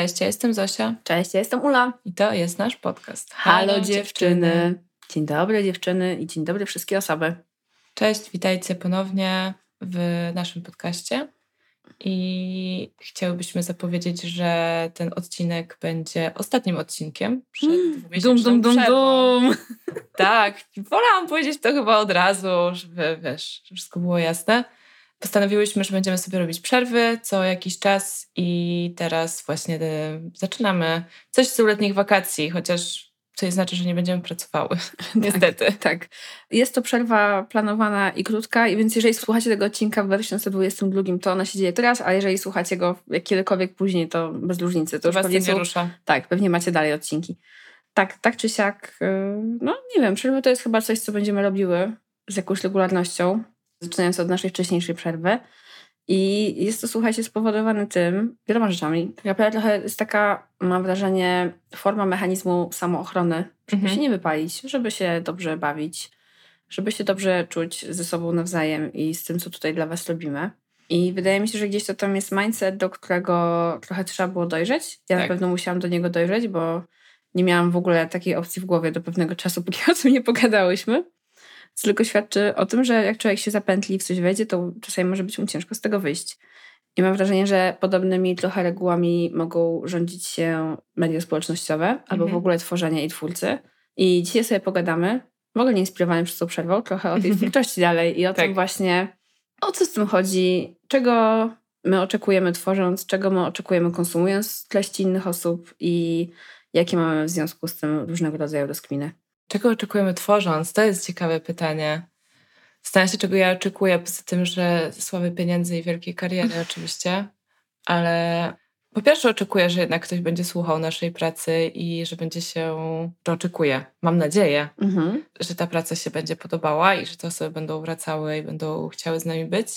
Cześć, ja jestem Zosia. Cześć, ja jestem Ula. I to jest nasz podcast. Halo, Halo dziewczyny. dziewczyny. Dzień dobry dziewczyny i dzień dobry wszystkie osoby. Cześć, witajcie ponownie w naszym podcaście. I chciałybyśmy zapowiedzieć, że ten odcinek będzie ostatnim odcinkiem przed mm, Dum, dum, dum, dum. Tak, wolałam powiedzieć to chyba od razu, żeby wiesz, żeby wszystko było jasne postanowiłyśmy, że będziemy sobie robić przerwy co jakiś czas i teraz właśnie e, zaczynamy coś z letnich wakacji, chociaż co nie znaczy, że nie będziemy pracowały. Niestety. Tak, tak. Jest to przerwa planowana i krótka, i więc jeżeli słuchacie tego odcinka w 2022, to ona się dzieje teraz, a jeżeli słuchacie go kiedykolwiek później, to bez różnicy. To już pewnie nie rusza. Tak, pewnie macie dalej odcinki. Tak, tak czy siak, y, no nie wiem, przerwy to jest chyba coś, co będziemy robiły z jakąś regularnością zaczynając od naszej wcześniejszej przerwy. I jest to, słuchajcie, spowodowane tym, wieloma rzeczami. Naprawdę trochę jest taka, mam wrażenie, forma mechanizmu samoochrony, żeby mhm. się nie wypalić, żeby się dobrze bawić, żeby się dobrze czuć ze sobą nawzajem i z tym, co tutaj dla Was robimy. I wydaje mi się, że gdzieś to tam jest mindset, do którego trochę trzeba było dojrzeć. Ja tak. na pewno musiałam do niego dojrzeć, bo nie miałam w ogóle takiej opcji w głowie do pewnego czasu, póki o tym nie pogadałyśmy co tylko świadczy o tym, że jak człowiek się zapętli i w coś wejdzie, to czasami może być mu ciężko z tego wyjść. I mam wrażenie, że podobnymi trochę regułami mogą rządzić się media społecznościowe albo mhm. w ogóle tworzenie i twórcy. I dzisiaj sobie pogadamy, w ogóle nie inspirowany przez tą przerwą, trochę o tej twórczości dalej i o tak. tym właśnie, o co z tym chodzi, czego my oczekujemy tworząc, czego my oczekujemy konsumując treści innych osób i jakie mamy w związku z tym różnego rodzaju rozkminy. Czego oczekujemy tworząc? To jest ciekawe pytanie. Zastanawiam się, czego ja oczekuję, poza tym, że sławy pieniędzy i wielkiej kariery oczywiście, ale po pierwsze oczekuję, że jednak ktoś będzie słuchał naszej pracy i że będzie się, że oczekuję, mam nadzieję, mhm. że ta praca się będzie podobała i że te osoby będą wracały i będą chciały z nami być.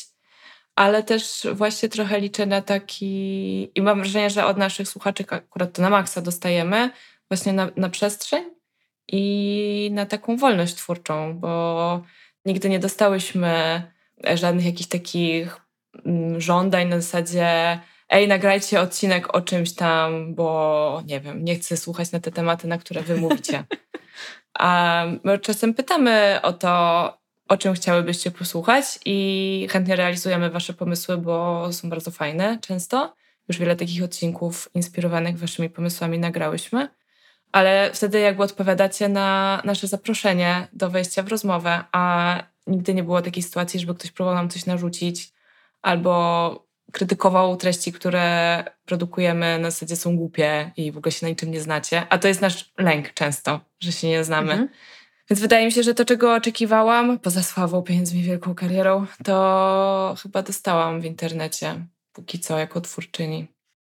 Ale też właśnie trochę liczę na taki, i mam wrażenie, że od naszych słuchaczy akurat to na maksa dostajemy, właśnie na, na przestrzeń, i na taką wolność twórczą, bo nigdy nie dostałyśmy żadnych jakichś takich mm, żądań na zasadzie ej, nagrajcie odcinek o czymś tam, bo nie wiem, nie chcę słuchać na te tematy, na które wy mówicie. A my czasem pytamy o to, o czym chciałybyście posłuchać i chętnie realizujemy wasze pomysły, bo są bardzo fajne często. Już wiele takich odcinków inspirowanych waszymi pomysłami nagrałyśmy ale wtedy jakby odpowiadacie na nasze zaproszenie do wejścia w rozmowę, a nigdy nie było takiej sytuacji, żeby ktoś próbował nam coś narzucić albo krytykował treści, które produkujemy na zasadzie są głupie i w ogóle się na niczym nie znacie. A to jest nasz lęk często, że się nie znamy. Mhm. Więc wydaje mi się, że to, czego oczekiwałam, poza sławą, pieniędzmi, wielką karierą, to chyba dostałam w internecie póki co jako twórczyni.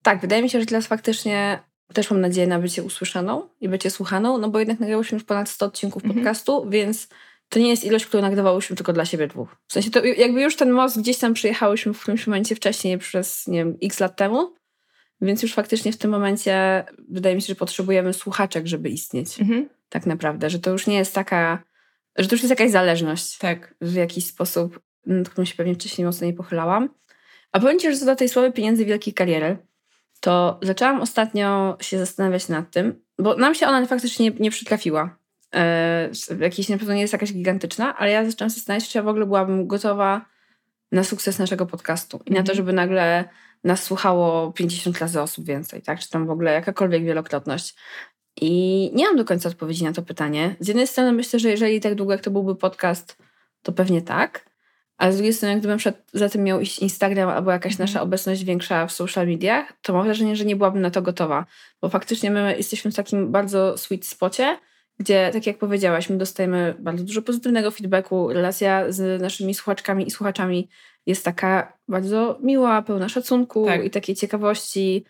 Tak, wydaje mi się, że teraz faktycznie też mam nadzieję na bycie usłyszaną i bycie słuchaną, no bo jednak nagrałyśmy już ponad 100 odcinków mhm. podcastu, więc to nie jest ilość, którą nagrywałyśmy tylko dla siebie dwóch. W sensie to jakby już ten most gdzieś tam przyjechałyśmy w którymś momencie wcześniej przez, nie wiem, x lat temu, więc już faktycznie w tym momencie wydaje mi się, że potrzebujemy słuchaczek, żeby istnieć. Mhm. Tak naprawdę, że to już nie jest taka, że to już jest jakaś zależność. Tak. W jakiś sposób, nad którą się pewnie wcześniej mocno nie pochylałam. A powiem Ci, że co do tej słowy pieniędzy wielkiej kariery, to zaczęłam ostatnio się zastanawiać nad tym, bo nam się ona faktycznie nie, nie przytrafiła. E, jakiś na pewno nie jest jakaś gigantyczna, ale ja zaczęłam się zastanawiać, czy ja w ogóle byłabym gotowa na sukces naszego podcastu i na to, mhm. żeby nagle nas słuchało 50 razy osób więcej, tak? Czy tam w ogóle jakakolwiek wielokrotność. I nie mam do końca odpowiedzi na to pytanie. Z jednej strony myślę, że jeżeli tak długo jak to byłby podcast, to pewnie tak. A z drugiej strony, gdybym przed, za tym miał iść Instagram albo jakaś mm. nasza obecność większa w social mediach, to mam wrażenie, że nie byłabym na to gotowa. Bo faktycznie my jesteśmy w takim bardzo sweet spocie, gdzie, tak jak powiedziałaś, my dostajemy bardzo dużo pozytywnego feedbacku. Relacja z naszymi słuchaczkami i słuchaczami jest taka bardzo miła, pełna szacunku Tak. i takiej ciekawości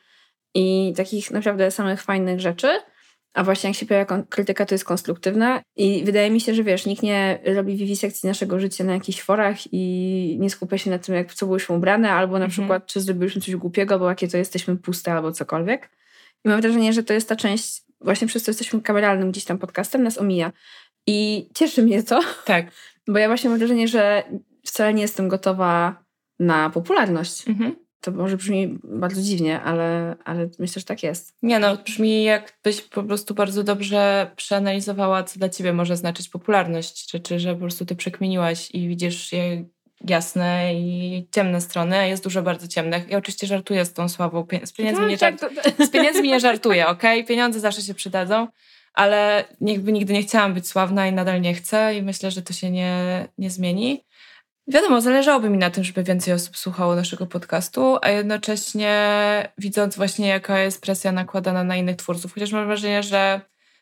i takich naprawdę samych fajnych rzeczy. A właśnie jak się pojawia krytyka, to jest konstruktywna i wydaje mi się, że wiesz, nikt nie robi wiwisekcji naszego życia na jakichś forach i nie skupia się na tym, jak co byłyśmy ubrane, albo na Mhm. przykład, czy zrobiliśmy coś głupiego, albo jakie to jesteśmy puste, albo cokolwiek. I mam wrażenie, że to jest ta część, właśnie przez to jesteśmy kameralnym gdzieś tam podcastem, nas omija. I cieszy mnie to, Tak. bo ja właśnie mam wrażenie, że wcale nie jestem gotowa na popularność. Mhm. To może brzmi bardzo dziwnie, ale, ale myślę, że tak jest. Nie no, brzmi jakbyś po prostu bardzo dobrze przeanalizowała, co dla ciebie może znaczyć popularność. Rzeczy, że po prostu ty przekminiłaś i widzisz je jasne i ciemne strony, a jest dużo bardzo ciemnych. Ja oczywiście żartuję z tą sławą. Z pieniędzmi, nie, żart... tak, to, z pieniędzmi nie żartuję, okej? Pieniądze zawsze się przydadzą, ale jakby nigdy nie chciałam być sławna i nadal nie chcę i myślę, że to się nie, nie zmieni. Wiadomo, zależałoby mi na tym, żeby więcej osób słuchało naszego podcastu, a jednocześnie widząc właśnie, jaka jest presja nakładana na innych twórców, chociaż mam wrażenie, że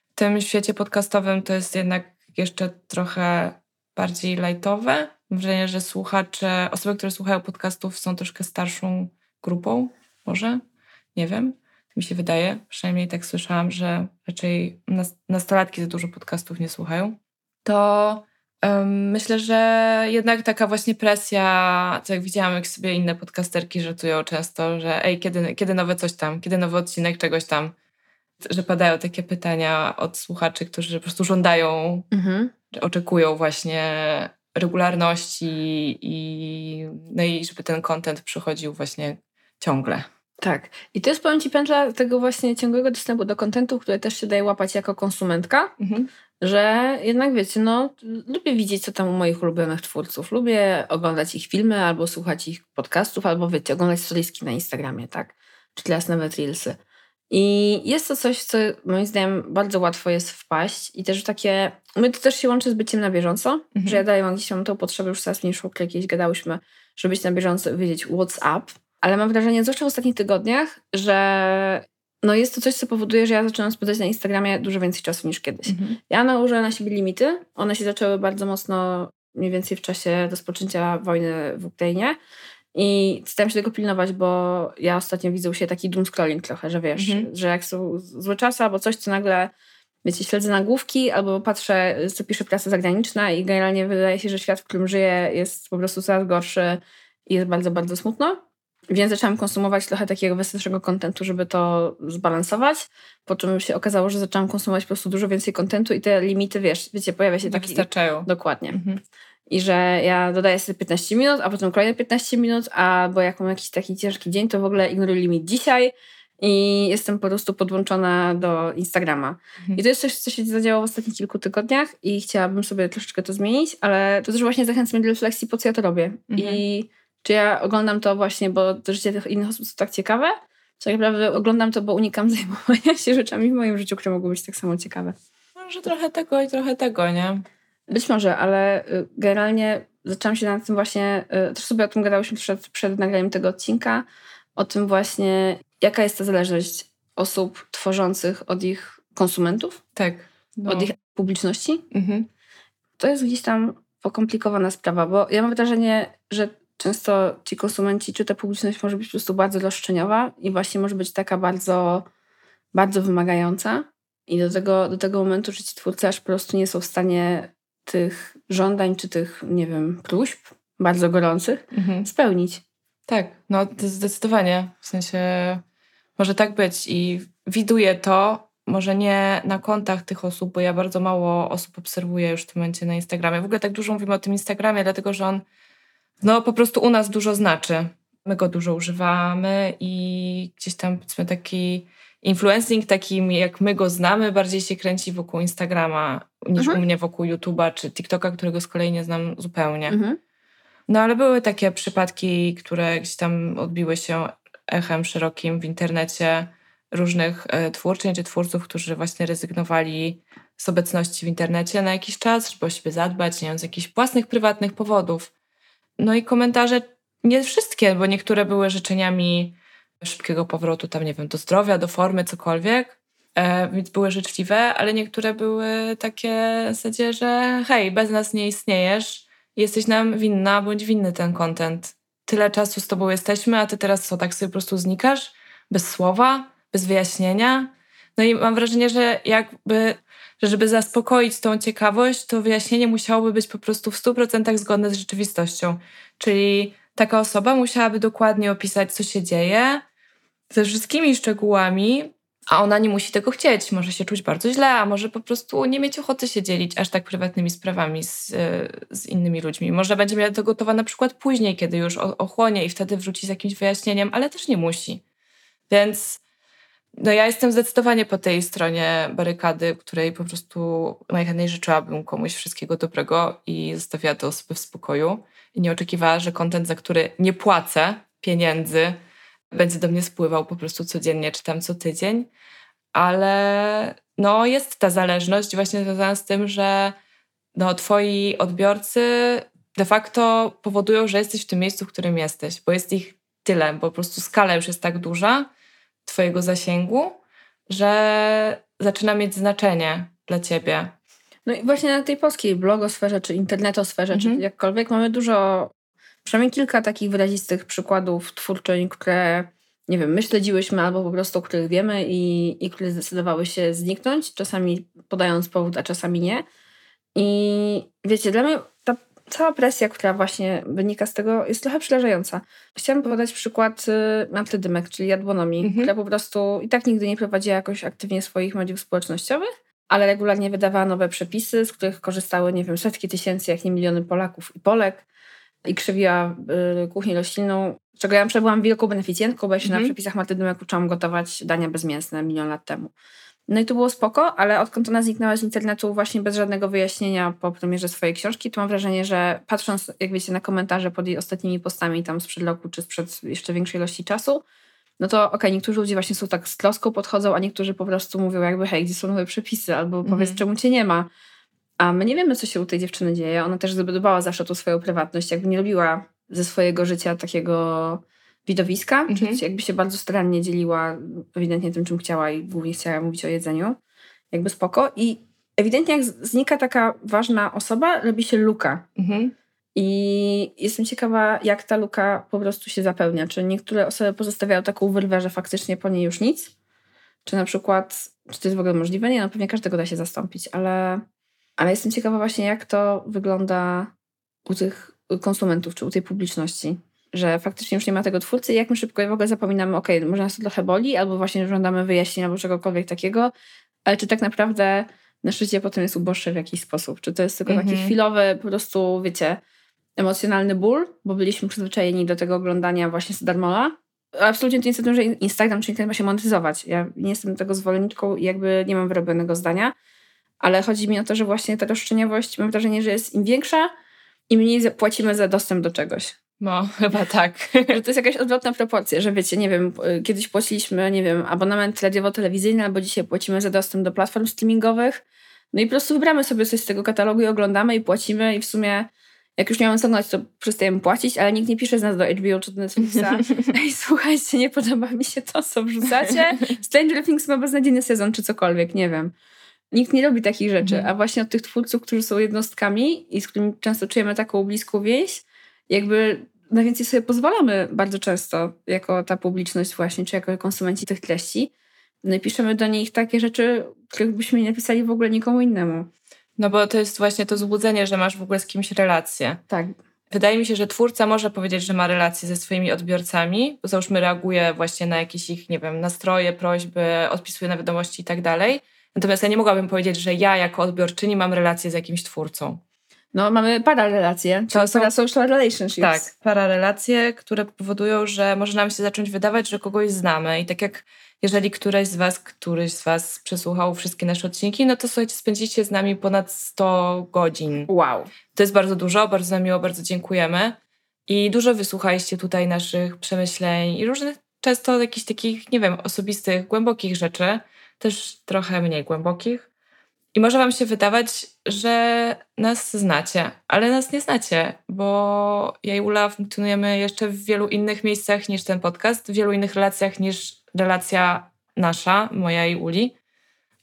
w tym świecie podcastowym to jest jednak jeszcze trochę bardziej lightowe. Mam wrażenie, że słuchacze, osoby, które słuchają podcastów są troszkę starszą grupą, może? Nie wiem. Mi się wydaje, przynajmniej tak słyszałam, że raczej nas- nastolatki za dużo podcastów nie słuchają. To myślę, że jednak taka właśnie presja, co jak widziałam, jak sobie inne podcasterki żartują często, że ej, kiedy, kiedy nowe coś tam, kiedy nowy odcinek czegoś tam, że padają takie pytania od słuchaczy, którzy po prostu żądają Mhm. oczekują właśnie regularności i, no i żeby ten content przychodził właśnie ciągle. Tak. I to jest, powiem Ci, pętla tego właśnie ciągłego dostępu do kontentu, które też się daje łapać jako konsumentka, że jednak wiecie, no lubię widzieć, co tam u moich ulubionych twórców. Lubię oglądać ich filmy, albo słuchać ich podcastów, albo wiecie, oglądać storieski na Instagramie, tak? Czy teraz nawet Reelsy. I jest to coś, co moim zdaniem bardzo łatwo jest wpaść i też takie, my to też się łączy z byciem na bieżąco, Mhm. że ja daję mam gdzieś tam tą potrzebę, już coraz mniejszą, kiedyś gadałyśmy, żeby być na bieżąco i wiedzieć what's up, ale mam wrażenie, zwłaszcza w ostatnich tygodniach, że no jest to coś, co powoduje, że ja zaczynam spędzać na Instagramie dużo więcej czasu niż kiedyś. Ja nałożyłam na siebie limity. One się zaczęły bardzo mocno mniej więcej w czasie rozpoczęcia wojny w Ukrainie. I staram się tego pilnować, bo ja ostatnio widzę u siebie taki doom scrolling trochę, że wiesz, Mhm. że jak są złe czasy albo coś, to nagle wiecie, śledzę nagłówki albo patrzę, co pisze prasa zagraniczna i generalnie wydaje się, że świat, w którym żyję jest po prostu coraz gorszy i jest bardzo, bardzo smutno. Więc zaczęłam konsumować trochę takiego weselszego kontentu, żeby to zbalansować. Po czym się okazało, że zaczęłam konsumować po prostu dużo więcej kontentu i te limity, wiesz, wiecie, pojawia się taki... wystarczają. Dokładnie. Mhm. I że ja dodaję sobie 15 minut, a potem kolejne 15 minut, albo jak mam jakiś taki ciężki dzień, to w ogóle ignoruję limit dzisiaj i jestem po prostu podłączona do Instagrama. Mhm. I to jest coś, co się zadziało w ostatnich kilku tygodniach i chciałabym sobie troszeczkę to zmienić, ale to też właśnie zachęca mnie do refleksji, po co ja to robię. Mhm. I czy ja oglądam to właśnie, bo życie tych innych osób jest tak ciekawe, czy tak naprawdę oglądam to, bo unikam zajmowania się rzeczami w moim życiu, które mogą być tak samo ciekawe. Może trochę tego i trochę tego, nie? Być może, ale y, generalnie zaczęłam się nad tym właśnie, y, też sobie o tym gadałyśmy przed, przed nagraniem tego odcinka, o tym właśnie, jaka jest ta zależność osób tworzących od ich konsumentów, Tak. No. od ich publiczności. Mhm. To jest gdzieś tam pokomplikowana sprawa, bo ja mam wrażenie, że często ci konsumenci, czy ta publiczność może być po prostu bardzo roszczeniowa i właśnie może być taka bardzo, bardzo wymagająca. I do tego, do tego momentu, że ci twórcy aż po prostu nie są w stanie tych żądań, czy tych, nie wiem, próśb bardzo gorących Mhm. spełnić. Tak, no zdecydowanie. W sensie może tak być i widuję to, może nie na kontach tych osób, bo ja bardzo mało osób obserwuję już w tym momencie na Instagramie. W ogóle tak dużo mówimy o tym Instagramie, dlatego że on no po prostu u nas dużo znaczy. My go dużo używamy i gdzieś tam powiedzmy taki influencing takim jak my go znamy bardziej się kręci wokół Instagrama niż Mhm. u mnie wokół YouTube'a czy TikToka, którego z kolei nie znam zupełnie. Mhm. No ale były takie przypadki, które gdzieś tam odbiły się echem szerokim w internecie różnych e, twórczyń czy twórców, którzy właśnie rezygnowali z obecności w internecie na jakiś czas, żeby o siebie zadbać, nie wiem, z jakichś własnych, prywatnych powodów. No i komentarze, nie wszystkie, bo niektóre były życzeniami szybkiego powrotu tam, nie wiem, do zdrowia, do formy, cokolwiek, E, więc były życzliwe, ale niektóre były takie w zasadzie, że hej, bez nas nie istniejesz, jesteś nam winna, bądź winny ten content. Tyle czasu z tobą jesteśmy, a ty teraz co, tak sobie po prostu znikasz? Bez słowa? Bez wyjaśnienia? No i mam wrażenie, że jakby, że żeby zaspokoić tą ciekawość, to wyjaśnienie musiałoby być po prostu w 100% zgodne z rzeczywistością. Czyli taka osoba musiałaby dokładnie opisać, co się dzieje, ze wszystkimi szczegółami, a ona nie musi tego chcieć. Może się czuć bardzo źle, a może po prostu nie mieć ochoty się dzielić aż tak prywatnymi sprawami z, z innymi ludźmi. Może będzie miała to gotowa na przykład później, kiedy już ochłonie i wtedy wróci z jakimś wyjaśnieniem, ale też nie musi. Więc no ja jestem zdecydowanie po tej stronie barykady, której po prostu najchętniej życzyłabym komuś wszystkiego dobrego i zostawiała te osoby w spokoju. I nie oczekiwała, że kontent, za który nie płacę pieniędzy, będzie do mnie spływał po prostu codziennie, czy tam co tydzień. Ale no jest ta zależność właśnie związana z tym, że no, twoi odbiorcy de facto powodują, że jesteś w tym miejscu, w którym jesteś, bo jest ich tyle, bo po prostu skala już jest tak duża, Twojego zasięgu, że zaczyna mieć znaczenie dla Ciebie. No i właśnie na tej polskiej blogosferze, czy internetosferze, mhm. czy jakkolwiek, mamy dużo, przynajmniej kilka takich wyrazistych przykładów twórczeń, które, nie wiem, my śledziłyśmy albo po prostu o których wiemy i, i które zdecydowały się zniknąć, czasami podając powód, a czasami nie. I wiecie, dla mnie cała presja, która właśnie wynika z tego, jest trochę przerażająca. Chciałam podać przykład y, Marty Dymek, czyli Jadłonomii, mhm. która po prostu i tak nigdy nie prowadziła jakoś aktywnie swoich mediów społecznościowych, ale regularnie wydawała nowe przepisy, z których korzystały, nie wiem, setki tysięcy, jak nie miliony Polaków i Polek i krzywiła y, kuchnię roślinną, czego ja przebyłam wielką beneficjentką, bo ja się mhm. na przepisach Marty Dymek uczyłam gotować dania bezmięsne milion lat temu. No i to było spoko, ale odkąd ona zniknęła z internetu właśnie bez żadnego wyjaśnienia po premierze swojej książki, to mam wrażenie, że patrząc, jak wiecie, na komentarze pod jej ostatnimi postami tam sprzed roku czy sprzed jeszcze większej ilości czasu, no to okej, okay, niektórzy ludzie właśnie są tak z troską podchodzą, a niektórzy po prostu mówią jakby hej, gdzie są nowe przepisy, albo mhm. powiedz, czemu cię nie ma. A my nie wiemy, co się u tej dziewczyny dzieje. Ona też zdobywała zawsze tą swoją prywatność, jakby nie lubiła ze swojego życia takiego widowiska, mhm. jakby się bardzo starannie dzieliła ewidentnie tym, czym chciała i głównie chciała mówić o jedzeniu. Jakby spoko. I ewidentnie jak znika taka ważna osoba, robi się luka. Mhm. I jestem ciekawa, jak ta luka po prostu się zapełnia. Czy niektóre osoby pozostawiają taką wyrwę, że faktycznie po niej już nic? Czy na przykład, czy to jest w ogóle możliwe? Nie, no pewnie każdego da się zastąpić, ale, ale jestem ciekawa właśnie, jak to wygląda u tych konsumentów, czy u tej publiczności że faktycznie już nie ma tego twórcy i jak my szybko w ogóle zapominamy, ok, może nas to trochę boli, albo właśnie żądamy wyjaśnień albo czegokolwiek takiego, ale czy tak naprawdę nasze życie potem jest uboższe w jakiś sposób? Czy to jest tylko taki mhm. chwilowy, po prostu, wiecie, emocjonalny ból, bo byliśmy przyzwyczajeni do tego oglądania właśnie z darmola? Absolutnie to nie jest tym, że Instagram czy internet ma się monetyzować. Ja nie jestem tego zwolenniczką i jakby nie mam wyrobionego zdania, ale chodzi mi o to, że właśnie ta roszczeniowość, mam wrażenie, że jest im większa, im mniej płacimy za dostęp do czegoś. No, chyba tak. że to jest jakaś odwrotna proporcja, że wiecie, nie wiem, y, kiedyś płaciliśmy, nie wiem, abonament radiowo-telewizyjny, albo dzisiaj płacimy za dostęp do platform streamingowych. No i po prostu wybramy sobie coś z tego katalogu i oglądamy i płacimy i w sumie jak już nie mamy co to przestajemy płacić, ale nikt nie pisze z nas do HBO czy do Netflixa. Ej, słuchajcie, nie podoba mi się to, co wrzucacie. Stranger Things ma beznadziejny sezon czy cokolwiek, nie wiem. Nikt nie robi takich rzeczy, mhm. a właśnie od tych twórców, którzy są jednostkami i z którymi często czujemy taką bliską więź, jakby najwięcej sobie pozwalamy bardzo często jako ta publiczność właśnie, czy jako konsumenci tych treści. No i piszemy do nich takie rzeczy, których byśmy nie napisali w ogóle nikomu innemu. No bo to jest właśnie to złudzenie, że masz w ogóle z kimś relację. Tak. Wydaje mi się, że twórca może powiedzieć, że ma relacje ze swoimi odbiorcami, bo załóżmy reaguje właśnie na jakieś ich, nie wiem, nastroje, prośby, odpisuje na wiadomości i tak dalej. Natomiast ja nie mogłabym powiedzieć, że ja jako odbiorczyni mam relację z jakimś twórcą. No, mamy pararelacje, to są social relationships. Tak, pararelacje, które powodują, że może nam się zacząć wydawać, że kogoś znamy. I tak jak jeżeli któraś z Was, któryś z Was przesłuchał wszystkie nasze odcinki, no to słuchajcie, spędzicie z nami ponad 100 godzin. Wow. To jest bardzo dużo, bardzo nam miło, bardzo dziękujemy. I dużo wysłuchaliście tutaj naszych przemyśleń i różnych, często jakichś takich, nie wiem, osobistych, głębokich rzeczy, też trochę mniej głębokich. I może Wam się wydawać, że nas znacie, ale nas nie znacie, bo ja i Ula funkcjonujemy jeszcze w wielu innych miejscach niż ten podcast, w wielu innych relacjach niż relacja nasza, moja i Uli.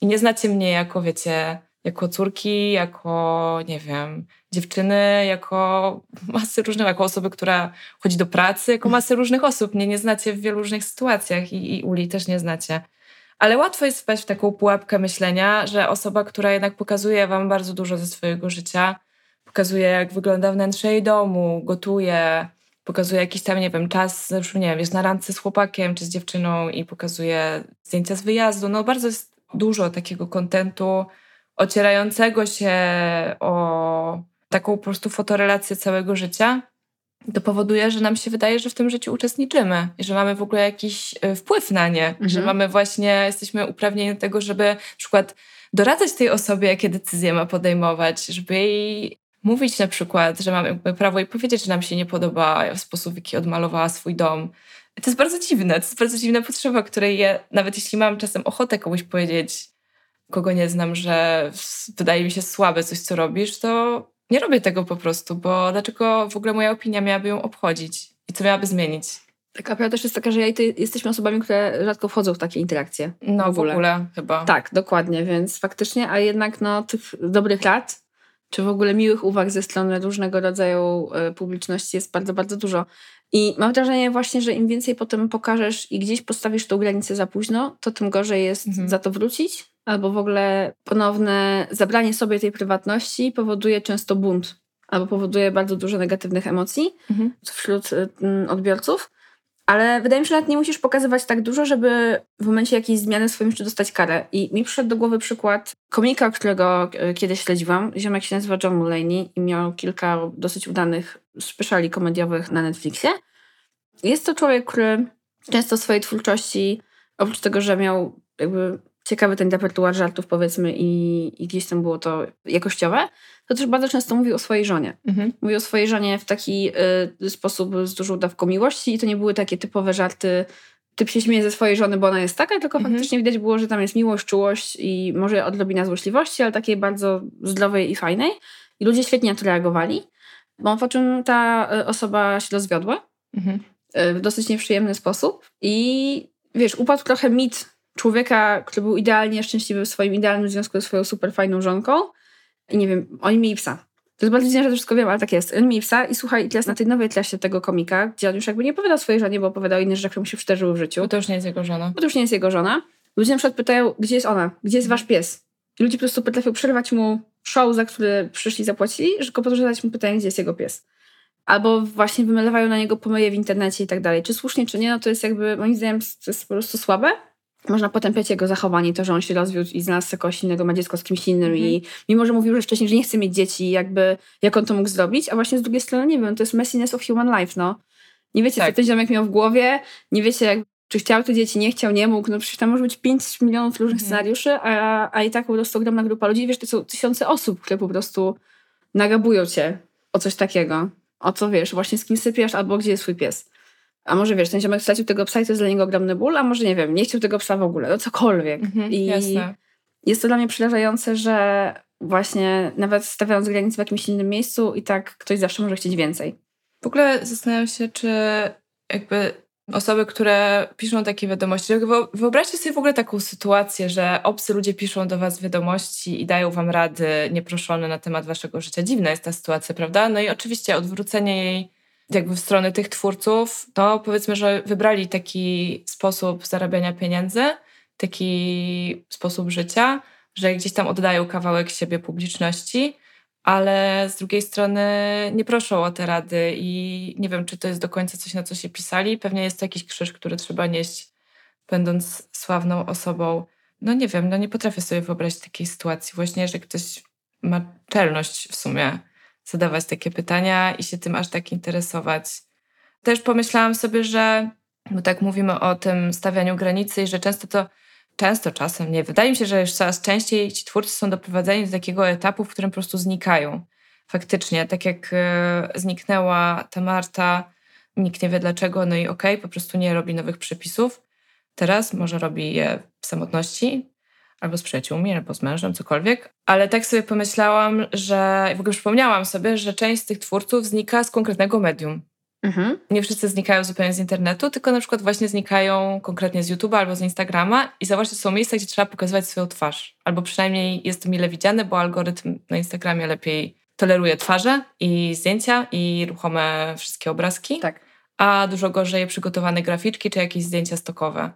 I nie znacie mnie jako, wiecie, jako córki, jako, nie wiem, dziewczyny, jako masy różnych, jako osoby, która chodzi do pracy, jako masy różnych osób. Mnie nie znacie w wielu różnych sytuacjach i, i Uli też nie znacie. Ale łatwo jest wpaść w taką pułapkę myślenia, że osoba, która jednak pokazuje wam bardzo dużo ze swojego życia, pokazuje jak wygląda wnętrze jej domu, gotuje, pokazuje jakiś tam, nie wiem, czas, nie wiem, jest na randce z chłopakiem czy z dziewczyną i pokazuje zdjęcia z wyjazdu. No bardzo jest dużo takiego kontentu ocierającego się o taką po prostu fotorelację całego życia, to powoduje, że nam się wydaje, że w tym życiu uczestniczymy że mamy w ogóle jakiś e, wpływ na nie, mhm. że mamy właśnie, jesteśmy uprawnieni do tego, żeby na przykład doradzać tej osobie, jakie decyzje ma podejmować, żeby jej mówić na przykład, że mamy prawo i powiedzieć, że nam się nie podoba sposób, w jaki odmalowała swój dom. To jest bardzo dziwne, to jest bardzo dziwna potrzeba, której ja, nawet jeśli mam czasem ochotę komuś powiedzieć, kogo nie znam, że wydaje mi się słabe coś, co robisz, to nie robię tego po prostu, bo dlaczego w ogóle moja opinia miałaby ją obchodzić i co miałaby zmienić? Taka prawda też jest taka, że ja i ty jesteśmy osobami, które rzadko wchodzą w takie interakcje. No w ogóle, w ogóle chyba. Tak, dokładnie, więc faktycznie, a jednak no, tych dobrych rad, czy w ogóle miłych uwag ze strony różnego rodzaju e, publiczności jest bardzo, bardzo dużo. I mam wrażenie właśnie, że im więcej potem pokażesz i gdzieś postawisz tą granicę za późno, to tym gorzej jest mhm. za to wrócić albo w ogóle ponowne zabranie sobie tej prywatności powoduje często bunt albo powoduje bardzo dużo negatywnych emocji mhm. wśród y, odbiorców. Ale wydaje mi się, że nawet nie musisz pokazywać tak dużo, żeby w momencie jakiejś zmiany w swoim życiu dostać karę. I mi przyszedł do głowy przykład komika, którego y, kiedyś śledziłam. Ziomek się nazywa John Mulaney i miał kilka dosyć udanych speciali komediowych na Netflixie. Jest to człowiek, który często w swojej twórczości, oprócz tego, że miał jakby ciekawy ten repertuar żartów, powiedzmy, i, i gdzieś tam było to jakościowe, to też bardzo często mówił o swojej żonie. Mhm. Mówił o swojej żonie w taki y, sposób z dużą dawką miłości i to nie były takie typowe żarty, typ się śmieje ze swojej żony, bo ona jest taka, tylko mhm. faktycznie widać było, że tam jest miłość, czułość i może odrobina złośliwości, ale takiej bardzo zdrowej i fajnej. I ludzie świetnie na to reagowali, bo po czym ta y, osoba się rozwiodła mhm. y, w dosyć nieprzyjemny sposób i wiesz, upadł trochę mit człowieka, który był idealnie szczęśliwy w swoim idealnym związku ze swoją super fajną żonką. I nie wiem, oni mieli psa. To jest bardzo dziwne, że to wszystko wiem, ale tak jest. Oni mieli psa i słuchaj, teraz na tej nowej klasie tego komika, gdzie on już jakby nie opowiadał swojej żonie, bo opowiadał inne rzeczy, które mu się przydarzyły w życiu. Bo to już nie jest jego żona. Bo to już nie jest jego żona. Ludzie na przykład pytają, gdzie jest ona? Gdzie jest wasz pies? I ludzie po prostu potrafią przerwać mu show, za który przyszli, zapłacili, tylko po to, zadać mu pytanie, gdzie jest jego pies. Albo właśnie wymylewają na niego pomyje w internecie i tak dalej. Czy słusznie, czy nie, no to jest jakby, moim zdaniem, to jest po prostu słabe można potępiać jego zachowanie, to, że on się rozwiódł i znalazł kogoś innego, ma dziecko z kimś innym mm i mimo, że mówił że wcześniej, że nie chce mieć dzieci, jakby jak on to mógł zrobić, a właśnie z drugiej strony, nie wiem, to jest messiness of human life, no. Nie wiecie, tak. co ten ziomek miał w głowie, nie wiecie, jak, czy chciał te dzieci, nie chciał, nie mógł, no przecież tam może być 5 milionów różnych -hmm. scenariuszy, a, a i tak po prostu ogromna grupa ludzi, wiesz, to są tysiące osób, które po prostu nagabują cię o coś takiego, o co wiesz, właśnie z kim sypiasz, albo gdzie jest swój pies. A może wiesz, ten ziomek stracił tego psa i to jest dla niego ogromny ból, a może nie wiem, nie chciał tego psa w ogóle, no cokolwiek. Mhm, I jasne. jest to dla mnie przerażające, że właśnie nawet stawiając granice w jakimś innym miejscu i tak ktoś zawsze może chcieć więcej. W ogóle zastanawiam się, czy jakby osoby, które piszą takie wiadomości, wyobraźcie sobie w ogóle taką sytuację, że obcy ludzie piszą do was wiadomości i dają wam rady nieproszone na temat waszego życia. Dziwna jest ta sytuacja, prawda? No i oczywiście odwrócenie jej jakby w stronę tych twórców, to powiedzmy, że wybrali taki sposób zarabiania pieniędzy, taki sposób życia, że gdzieś tam oddają kawałek siebie publiczności, ale z drugiej strony nie proszą o te rady i nie wiem, czy to jest do końca coś, na co się pisali. Pewnie jest to jakiś krzyż, który trzeba nieść, będąc sławną osobą. No nie wiem, no nie potrafię sobie wyobrazić takiej sytuacji właśnie, że ktoś ma czelność w sumie zadawać takie pytania i się tym aż tak interesować. Też pomyślałam sobie, że, bo tak mówimy o tym stawianiu granicy i że często to, często czasem, nie, wydaje mi się, że już coraz częściej ci twórcy są doprowadzeni do takiego etapu, w którym po prostu znikają. Faktycznie, tak jak e, zniknęła ta Marta, nikt nie wie dlaczego, no i okej, okay, po prostu nie robi nowych przepisów. Teraz może robi je w samotności, albo z przyjaciółmi, albo z mężem, cokolwiek. Ale tak sobie pomyślałam, że w ogóle przypomniałam sobie, że część z tych twórców znika z konkretnego medium. Mhm. Nie wszyscy znikają zupełnie z internetu, tylko na przykład właśnie znikają konkretnie z YouTube'a albo z Instagrama i zobaczcie, są miejsca, gdzie trzeba pokazywać swoją twarz. Albo przynajmniej jest to mile widziane, bo algorytm na Instagramie lepiej toleruje twarze i zdjęcia i ruchome wszystkie obrazki. Tak. A dużo gorzej przygotowane graficzki czy jakieś zdjęcia stokowe.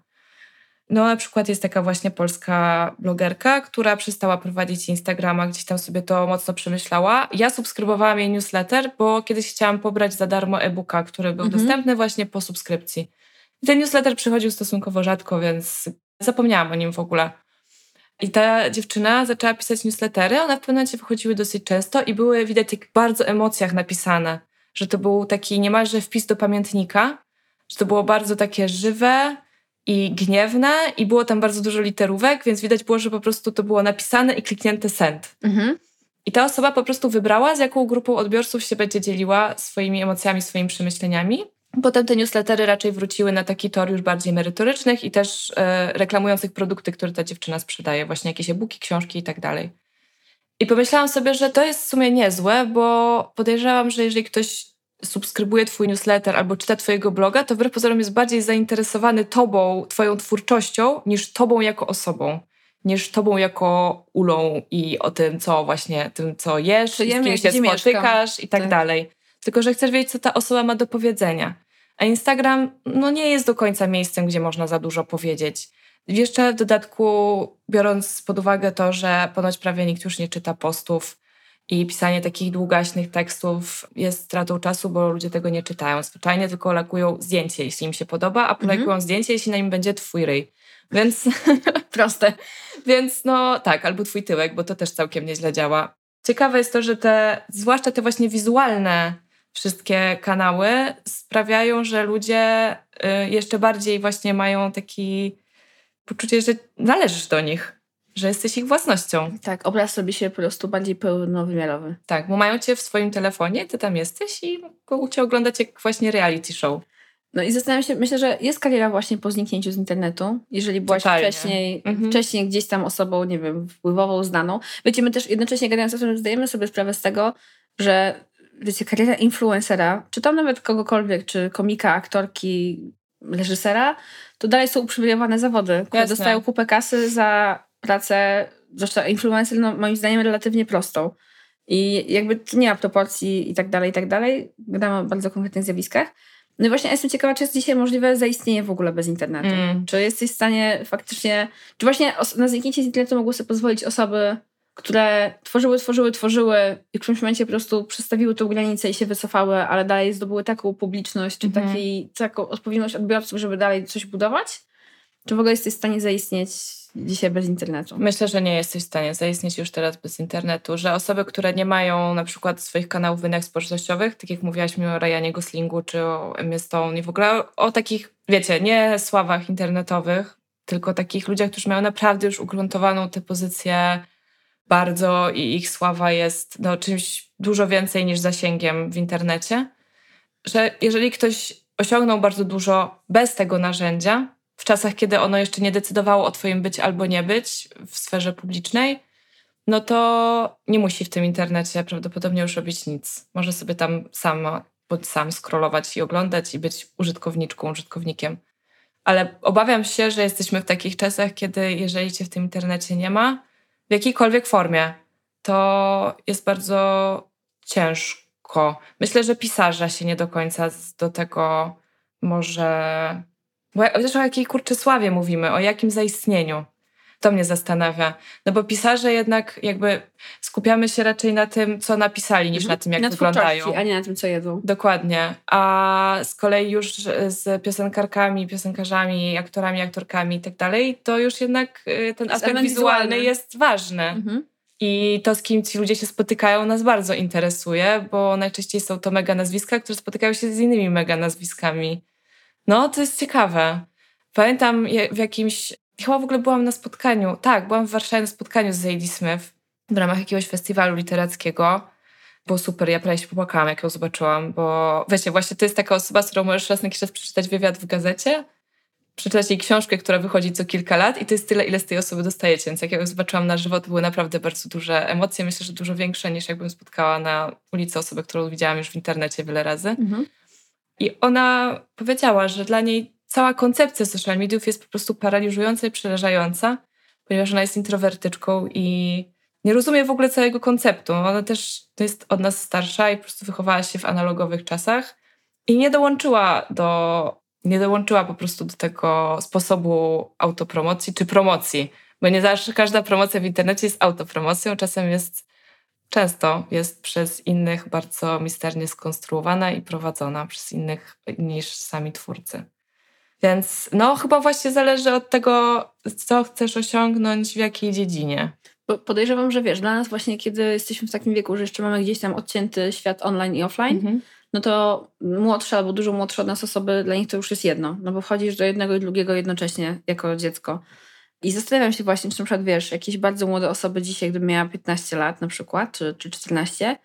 No na przykład jest taka właśnie polska blogerka, która przestała prowadzić Instagrama, gdzieś tam sobie to mocno przemyślała. Ja subskrybowałam jej newsletter, bo kiedyś chciałam pobrać za darmo e-booka, który był mhm. dostępny właśnie po subskrypcji. I ten newsletter przychodził stosunkowo rzadko, więc zapomniałam o nim w ogóle. I ta dziewczyna zaczęła pisać newslettery, one w pewnym momencie wychodziły dosyć często i były widać jak bardzo emocjach napisane, że to był taki niemalże wpis do pamiętnika, że to było bardzo takie żywe, i gniewne i było tam bardzo dużo literówek, więc widać było, że po prostu to było napisane i kliknięte send. Mhm. I ta osoba po prostu wybrała, z jaką grupą odbiorców się będzie dzieliła swoimi emocjami, swoimi przemyśleniami. Potem te newslettery raczej wróciły na taki tor już bardziej merytorycznych i też e, reklamujących produkty, które ta dziewczyna sprzedaje, właśnie jakieś e-booki, książki i tak dalej. I pomyślałam sobie, że to jest w sumie niezłe, bo podejrzewam, że jeżeli ktoś subskrybuje twój newsletter albo czyta twojego bloga, to wbrew pozorom jest bardziej zainteresowany tobą, twoją twórczością, niż tobą jako osobą. Niż tobą jako ulą i o tym, co właśnie, tym, co jesz, z kim się spotykasz i tak, tak dalej. Tylko, że chcesz wiedzieć, co ta osoba ma do powiedzenia. A Instagram no, nie jest do końca miejscem, gdzie można za dużo powiedzieć. Jeszcze w dodatku, biorąc pod uwagę to, że ponoć prawie nikt już nie czyta postów, i pisanie takich długaśnych tekstów jest stratą czasu, bo ludzie tego nie czytają. Zwyczajnie tylko lakują zdjęcie, jeśli im się podoba, a polajkują mhm. zdjęcie, jeśli na nim będzie twój ryj. Więc proste. Więc no tak, albo twój tyłek, bo to też całkiem nieźle działa. Ciekawe jest to, że te, zwłaszcza te właśnie wizualne wszystkie kanały sprawiają, że ludzie y, jeszcze bardziej właśnie mają taki poczucie, że należysz do nich że jesteś ich własnością. Tak, obraz robi się po prostu bardziej pełnowymiarowy. Tak, bo mają cię w swoim telefonie, ty tam jesteś i mogą cię oglądać jak właśnie reality show. No i zastanawiam się, myślę, że jest kariera właśnie po zniknięciu z internetu. Jeżeli byłaś wcześniej, mhm. wcześniej gdzieś tam osobą, nie wiem, wpływową, znaną. Wiecie, my też jednocześnie gadając o tym, zdajemy sobie sprawę z tego, że wiecie, kariera influencera, czy tam nawet kogokolwiek, czy komika, aktorki, reżysera, to dalej są uprzywilejowane zawody, które Jasne. dostają kupę kasy za pracę, zwłaszcza influencer, no, moim zdaniem relatywnie prostą. I jakby nie ma proporcji i tak dalej, i tak dalej. Gadamy o bardzo konkretnych zjawiskach. No i właśnie jestem ciekawa, czy jest dzisiaj możliwe zaistnienie w ogóle bez internetu. Mm. Czy jesteś w stanie faktycznie... Czy właśnie na zniknięcie z internetu mogły sobie pozwolić osoby, które tworzyły, tworzyły, tworzyły i w którymś momencie po prostu przestawiły tą granicę i się wycofały, ale dalej zdobyły taką publiczność, czy mm. taki, taką odpowiedzialność odbiorców, żeby dalej coś budować? Czy w ogóle jesteś w stanie zaistnieć dzisiaj bez internetu? Myślę, że nie jesteś w stanie zaistnieć już teraz bez internetu, że osoby, które nie mają na przykład swoich kanałów w innych społecznościowych, tak jak mówiłaś mi o Ryanie Goslingu czy o Emmy Stone i w ogóle o takich, wiecie, nie sławach internetowych, tylko takich ludziach, którzy mają naprawdę już ugruntowaną tę pozycję bardzo i ich sława jest no, czymś dużo więcej niż zasięgiem w internecie, że jeżeli ktoś osiągnął bardzo dużo bez tego narzędzia, w czasach, kiedy ono jeszcze nie decydowało o Twoim być albo nie być w sferze publicznej, no to nie musi w tym internecie prawdopodobnie już robić nic. Może sobie tam sama, bądź sam scrollować i oglądać i być użytkowniczką, użytkownikiem. Ale obawiam się, że jesteśmy w takich czasach, kiedy jeżeli cię w tym internecie nie ma, w jakiejkolwiek formie, to jest bardzo ciężko. Myślę, że pisarza się nie do końca do tego może bo też o jakiej kurczę sławie mówimy, o jakim zaistnieniu. To mnie zastanawia. No bo pisarze jednak jakby skupiamy się raczej na tym, co napisali, niż mhm. na tym, jak na wyglądają. a nie na tym, co jedzą. Dokładnie. A z kolei już z piosenkarkami, piosenkarzami, aktorami, aktorkami i tak dalej, to już jednak y, ten aspekt wizualny jest ważny. Mhm. I to, z kim ci ludzie się spotykają, nas bardzo interesuje, bo najczęściej są to mega nazwiska, które spotykają się z innymi mega nazwiskami. No, to jest ciekawe. Pamiętam w jakimś, chyba w ogóle byłam na spotkaniu, tak, byłam w Warszawie na spotkaniu z Zadie Smith w ramach jakiegoś festiwalu literackiego. Było super, ja prawie się popłakałam, jak ją zobaczyłam, bo wiecie, właśnie to jest taka osoba, z którą możesz raz na jakiś czas przeczytać wywiad w gazecie, przeczytać jej książkę, która wychodzi co kilka lat i to jest tyle, ile z tej osoby dostajecie. Więc jak ja ją zobaczyłam na żywo, to były naprawdę bardzo duże emocje. Myślę, że dużo większe niż jakbym spotkała na ulicy osobę, którą widziałam już w internecie wiele razy. Mhm. I ona powiedziała, że dla niej cała koncepcja social mediów jest po prostu paraliżująca i przerażająca, ponieważ ona jest introwertyczką i nie rozumie w ogóle całego konceptu. Ona też jest od nas starsza i po prostu wychowała się w analogowych czasach i nie dołączyła do, nie dołączyła po prostu do tego sposobu autopromocji czy promocji, bo nie zawsze każda promocja w internecie jest autopromocją, czasem jest często jest przez innych bardzo misternie skonstruowana i prowadzona przez innych niż sami twórcy. Więc no, chyba właśnie zależy od tego, co chcesz osiągnąć w jakiej dziedzinie. Bo podejrzewam, że wiesz, dla nas właśnie, kiedy jesteśmy w takim wieku, że jeszcze mamy gdzieś tam odcięty świat online i offline, mhm. no to młodsze albo dużo młodsze od nas osoby, dla nich to już jest jedno. No bo wchodzisz do jednego i drugiego jednocześnie jako dziecko. I zastanawiam się właśnie, czy na przykład, wiesz, jakieś bardzo młode osoby dzisiaj, gdyby miała 15 lat na przykład, czy, czy 14,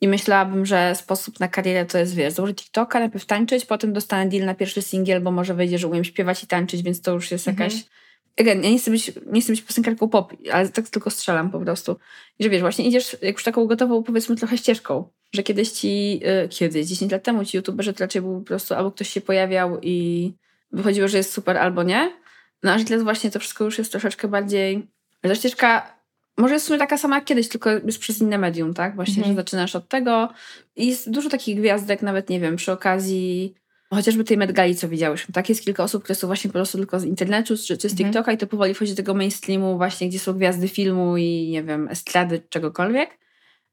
i myślałabym, że sposób na karierę to jest, wiesz, założyć TikToka, najpierw tańczyć, potem dostanę deal na pierwszy singiel, bo może wyjdzie, że umiem śpiewać i tańczyć, więc to już jest mhm. jakaś... Again, ja nie chcę być, nie chcę być piosenkarką pop, ale tak tylko strzelam po prostu. I że wiesz, właśnie idziesz jak już taką gotową, powiedzmy, trochę ścieżką. Że kiedyś ci, yy, kiedyś, 10 lat temu ci youtuberzy raczej był po prostu albo ktoś się pojawiał i wychodziło, że jest super, albo nie. No a teraz właśnie to wszystko już jest troszeczkę bardziej... Ta ścieżka może jest w sumie taka sama jak kiedyś, tylko jest przez inne medium, tak? Właśnie, mhm. że zaczynasz od tego. I jest dużo takich gwiazdek, nawet nie wiem, przy okazji chociażby tej Medgali, co widziałyśmy. Tak, jest kilka osób, które są właśnie po prostu tylko z internetu czy, czy z mhm. TikToka i to powoli wchodzi do tego mainstreamu właśnie, gdzie są gwiazdy filmu i nie wiem, estrady, czegokolwiek.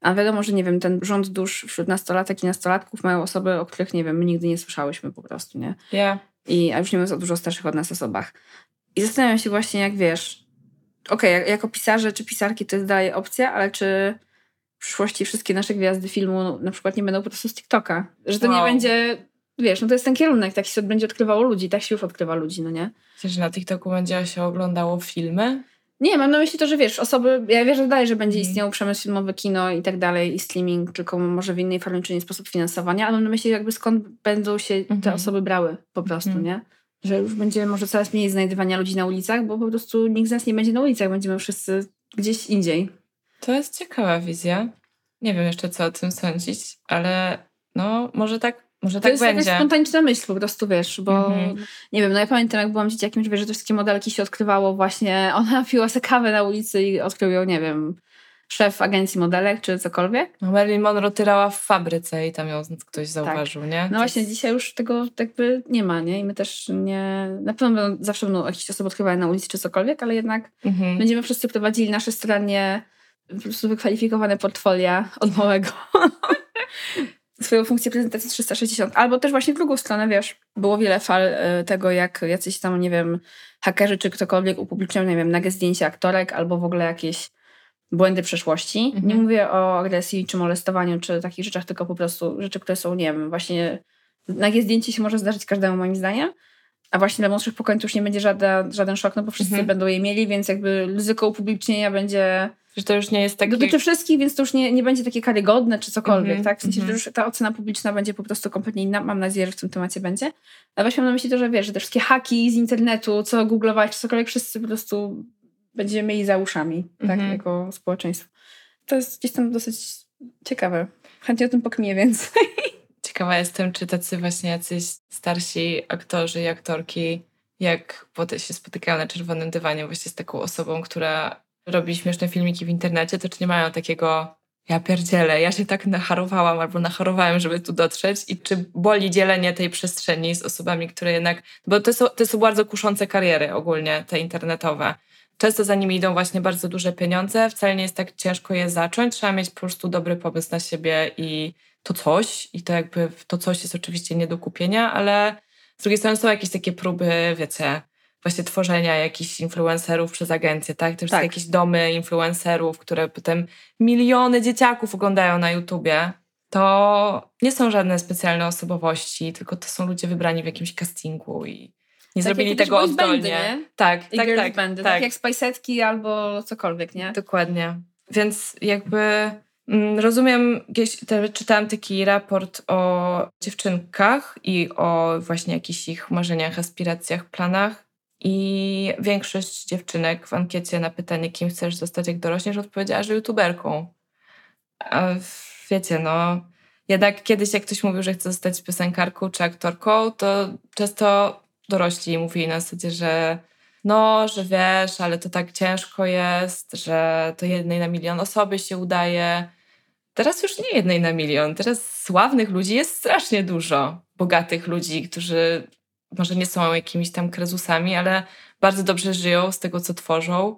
A wiadomo, że nie wiem, ten rząd dusz wśród nastolatek i nastolatków mają osoby, o których nie wiem, my nigdy nie słyszałyśmy po prostu, nie? Yeah. I, a już nie mówiąc o dużo starszych od nas osobach. I zastanawiam się właśnie, jak wiesz, okej, okay, jako pisarze czy pisarki to jest dalej opcja, ale czy w przyszłości wszystkie nasze gwiazdy filmu na przykład nie będą po prostu z TikToka? Że to wow. nie będzie, wiesz, no to jest ten kierunek, tak się będzie odkrywało ludzi, tak się już odkrywa ludzi, no nie? Myślisz, że na TikToku będzie się oglądało filmy? Nie, mam na myśli to, że wiesz, osoby, ja wierzę dalej, że będzie mm. istniał przemysł filmowy, kino i tak dalej i streaming, tylko może w innej formie czy nie sposób finansowania, ale mam na myśli jakby skąd będą się mm -hmm. te mhm. osoby brały po prostu, mm. nie? Że już będzie może coraz mniej znajdywania ludzi na ulicach, bo po prostu nikt z nas nie będzie na ulicach, będziemy wszyscy gdzieś indziej. To jest ciekawa wizja. Nie wiem jeszcze, co o tym sądzić, ale no może tak, może to tak będzie. To jest jakaś spontaniczna myśl po prostu, wiesz, bo mhm. nie wiem, no ja pamiętam, jak byłam dzieciakiem, że wiesz, że te wszystkie modelki się odkrywało właśnie, ona piła sobie kawę na ulicy i odkrył ją, nie wiem, szef agencji modelek czy cokolwiek. No, Marilyn Monroe tyrała w fabryce i tam ją ktoś zauważył, tak. nie? No właśnie, dzisiaj już tego jakby nie ma, nie? I my też nie... Na pewno będą, zawsze będą jakieś osoby odkrywane na ulicy czy cokolwiek, ale jednak mhm. będziemy wszyscy prowadzili nasze stronie po prostu wykwalifikowane portfolia od małego. swoją funkcję prezentacji 360. Albo też właśnie w drugą stronę, wiesz, było wiele fal y, tego, jak jacyś tam, nie wiem, hakerzy czy ktokolwiek upubliczniał, nie wiem, nagie zdjęcia aktorek albo w ogóle jakieś błędy przeszłości. Mhm. Nie mówię o agresji czy molestowaniu, czy takich rzeczach, tylko po prostu rzeczy, które są, nie wiem, właśnie nagie zdjęcie się może zdarzyć każdemu moim zdaniem, a właśnie dla młodszych pokoleń już nie będzie żaden, żaden szok, no bo wszyscy mhm. będą je mieli, więc jakby ryzyko upublicznienia będzie... Że to już nie jest takie... Dotyczy wszystkich, więc to już nie, nie będzie takie karygodne czy cokolwiek, mhm. tak? W sensie, że mhm. już ta ocena publiczna będzie po prostu kompletnie inna. Mam nadzieję, że w tym temacie będzie. Ale właśnie mam na myśli to, że wiesz, że te wszystkie haki z internetu, co googlować, czy cokolwiek, wszyscy po prostu będziemy mieli za uszami, tak, mhm. jako społeczeństwo. To jest gdzieś tam dosyć ciekawe. Chętnie o tym pokmię więcej. Ciekawa jestem, czy tacy właśnie jacyś starsi aktorzy i aktorki, jak potem się spotykają na czerwonym dywanie właśnie z taką osobą, która robi śmieszne filmiki w internecie, to czy nie mają takiego ja pierdzielę, ja się tak nacharowałam albo nacharowałem, żeby tu dotrzeć i czy boli dzielenie tej przestrzeni z osobami, które jednak, bo to są, to są bardzo kuszące kariery ogólnie, te internetowe. Często za nimi idą właśnie bardzo duże pieniądze, wcale nie jest tak ciężko je zacząć, trzeba mieć po prostu dobry pomysł na siebie i to coś, i to jakby to coś jest oczywiście nie do kupienia, ale z drugiej strony są jakieś takie próby, wiecie, właśnie tworzenia jakichś influencerów przez agencje, tak? Też tak. jakieś domy influencerów, które potem miliony dzieciaków oglądają na YouTubie. To nie są żadne specjalne osobowości, tylko to są ludzie wybrani w jakimś castingu i nie tak zrobili tego oddolnie. Bandy, tak, I tak, tak, bandy, tak. tak jak Spiceetki albo cokolwiek, nie? Dokładnie. Więc jakby mm, rozumiem, czytałam taki raport o dziewczynkach i o właśnie jakichś ich marzeniach, aspiracjach, planach. I większość dziewczynek w ankiecie na pytanie, kim chcesz zostać, jak dorośniesz, odpowiedziała, że youtuberką. A wiecie, no, jednak kiedyś jak ktoś mówił, że chce zostać piosenkarką czy aktorką, to często dorośli mówili na zasadzie, że no, że wiesz, ale to tak ciężko jest, że to jednej na milion osoby się udaje. Teraz już nie jednej na milion. Teraz sławnych ludzi jest strasznie dużo. Bogatych ludzi, którzy może nie są jakimiś tam krezusami, ale bardzo dobrze żyją z tego, co tworzą.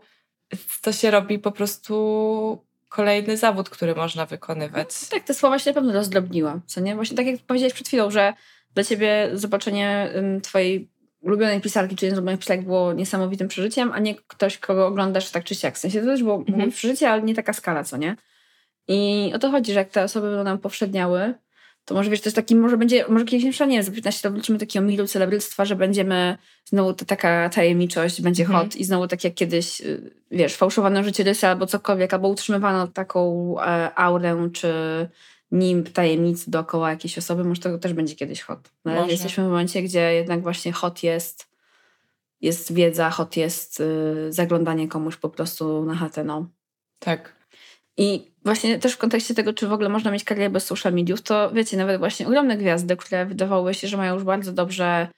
To się robi po prostu kolejny zawód, który można wykonywać. Tak, te słowa się na pewno rozdrobniła, co nie? Właśnie tak jak powiedziałeś przed chwilą, że dla ciebie zobaczenie twojej ulubionej pisarki, czy ulubionej pisarki było niesamowitym przeżyciem, a nie ktoś, kogo oglądasz tak czy siak. W sensie to też było mhm. przeżycie, ale nie taka skala, co nie? I o to chodzi, że jak te osoby będą nam powszedniały, to może wiesz, to jest taki, może będzie, może kiedyś nie wiem, za 15 lat wrócimy takiego milu celebryctwa, że będziemy, znowu to taka tajemniczość będzie mhm. hot i znowu tak jak kiedyś, y, wiesz, fałszowano życiorysy albo cokolwiek, albo utrzymywano taką e, aurę, czy nimb tajemnicy dookoła jakiejś osoby, może to też będzie kiedyś hot. No, jesteśmy w momencie, gdzie jednak właśnie hot jest jest wiedza, hot jest y, zaglądanie komuś po prostu na chatę, no. Tak. I właśnie też w kontekście tego, czy w ogóle można mieć karierę bez social mediów, to wiecie, nawet właśnie ogromne gwiazdy, które wydawały się, że mają już bardzo dobrze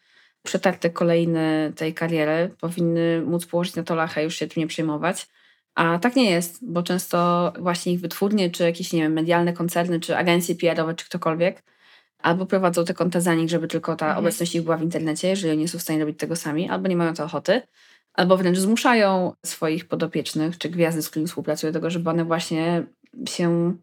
przetarte kolejne tej kariery, powinny móc położyć na to lachę i już się tym nie przejmować. A tak nie jest, bo często właśnie ich wytwórnie, czy jakieś, nie wiem, medialne koncerny, czy agencje PR-owe, czy ktokolwiek, albo prowadzą te konta za nich, żeby tylko ta mhm. obecność ich była w internecie, jeżeli oni nie są w stanie robić tego sami, albo nie mają to ochoty, albo wręcz zmuszają swoich podopiecznych, czy gwiazdy, z którymi współpracują, do tego, żeby one właśnie się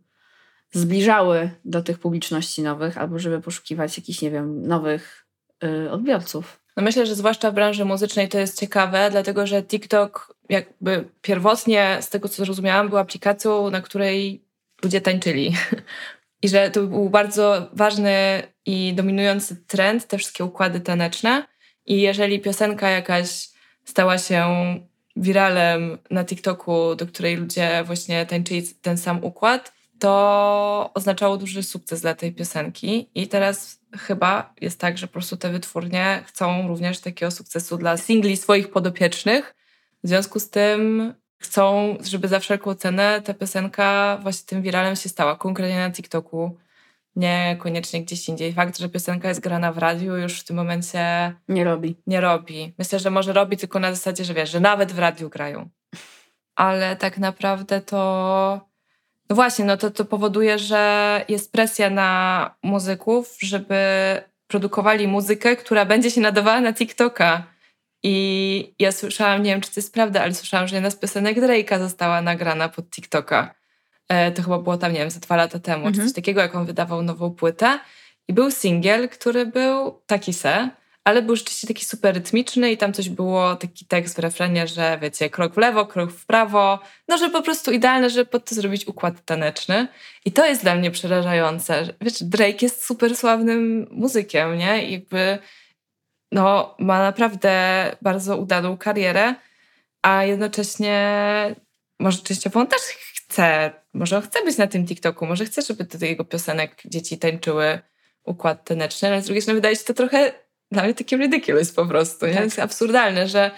zbliżały do tych publiczności nowych, albo żeby poszukiwać jakichś, nie wiem, nowych y, odbiorców. No myślę, że zwłaszcza w branży muzycznej to jest ciekawe, dlatego że TikTok jakby pierwotnie, z tego co zrozumiałam, był aplikacją, na której ludzie tańczyli. I że to był bardzo ważny i dominujący trend, te wszystkie układy taneczne. I jeżeli piosenka jakaś stała się wiralem na TikToku, do której ludzie właśnie tańczyli ten sam układ, to oznaczało duży sukces dla tej piosenki. I teraz chyba jest tak, że po prostu te wytwórnie chcą również takiego sukcesu dla singli swoich podopiecznych. W związku z tym chcą, żeby za wszelką cenę ta piosenka właśnie tym wiralem się stała, konkretnie na TikToku, niekoniecznie gdzieś indziej. Fakt, że piosenka jest grana w radiu już w tym momencie... Nie robi. Nie robi. Myślę, że może robi tylko na zasadzie, że wiesz, że nawet w radiu grają. Ale tak naprawdę to no właśnie, no to, to powoduje, że jest presja na muzyków, żeby produkowali muzykę, która będzie się nadawała na TikToka. I ja słyszałam, nie wiem czy to jest prawda, ale słyszałam, że jedna z piosenek Drake'a została nagrana pod TikToka. E, to chyba było tam, nie wiem, za dwa lata temu, mhm. czy coś takiego, jak on wydawał nową płytę. I był singiel, który był taki se ale był rzeczywiście taki super rytmiczny i tam coś było, taki tekst w refrenie, że wiecie, krok w lewo, krok w prawo, no że po prostu idealne, żeby pod to zrobić układ taneczny. I to jest dla mnie przerażające. Wiesz, Drake jest super sławnym muzykiem, nie? I jakby no, ma naprawdę bardzo udaną karierę, a jednocześnie może częściowo on też chce, może chce być na tym TikToku, może chce, żeby do jego piosenek dzieci tańczyły układ taneczny, ale z drugiej strony wydaje się to trochę dla mnie takie ridiculous po prostu. Tak. Jest absurdalne, że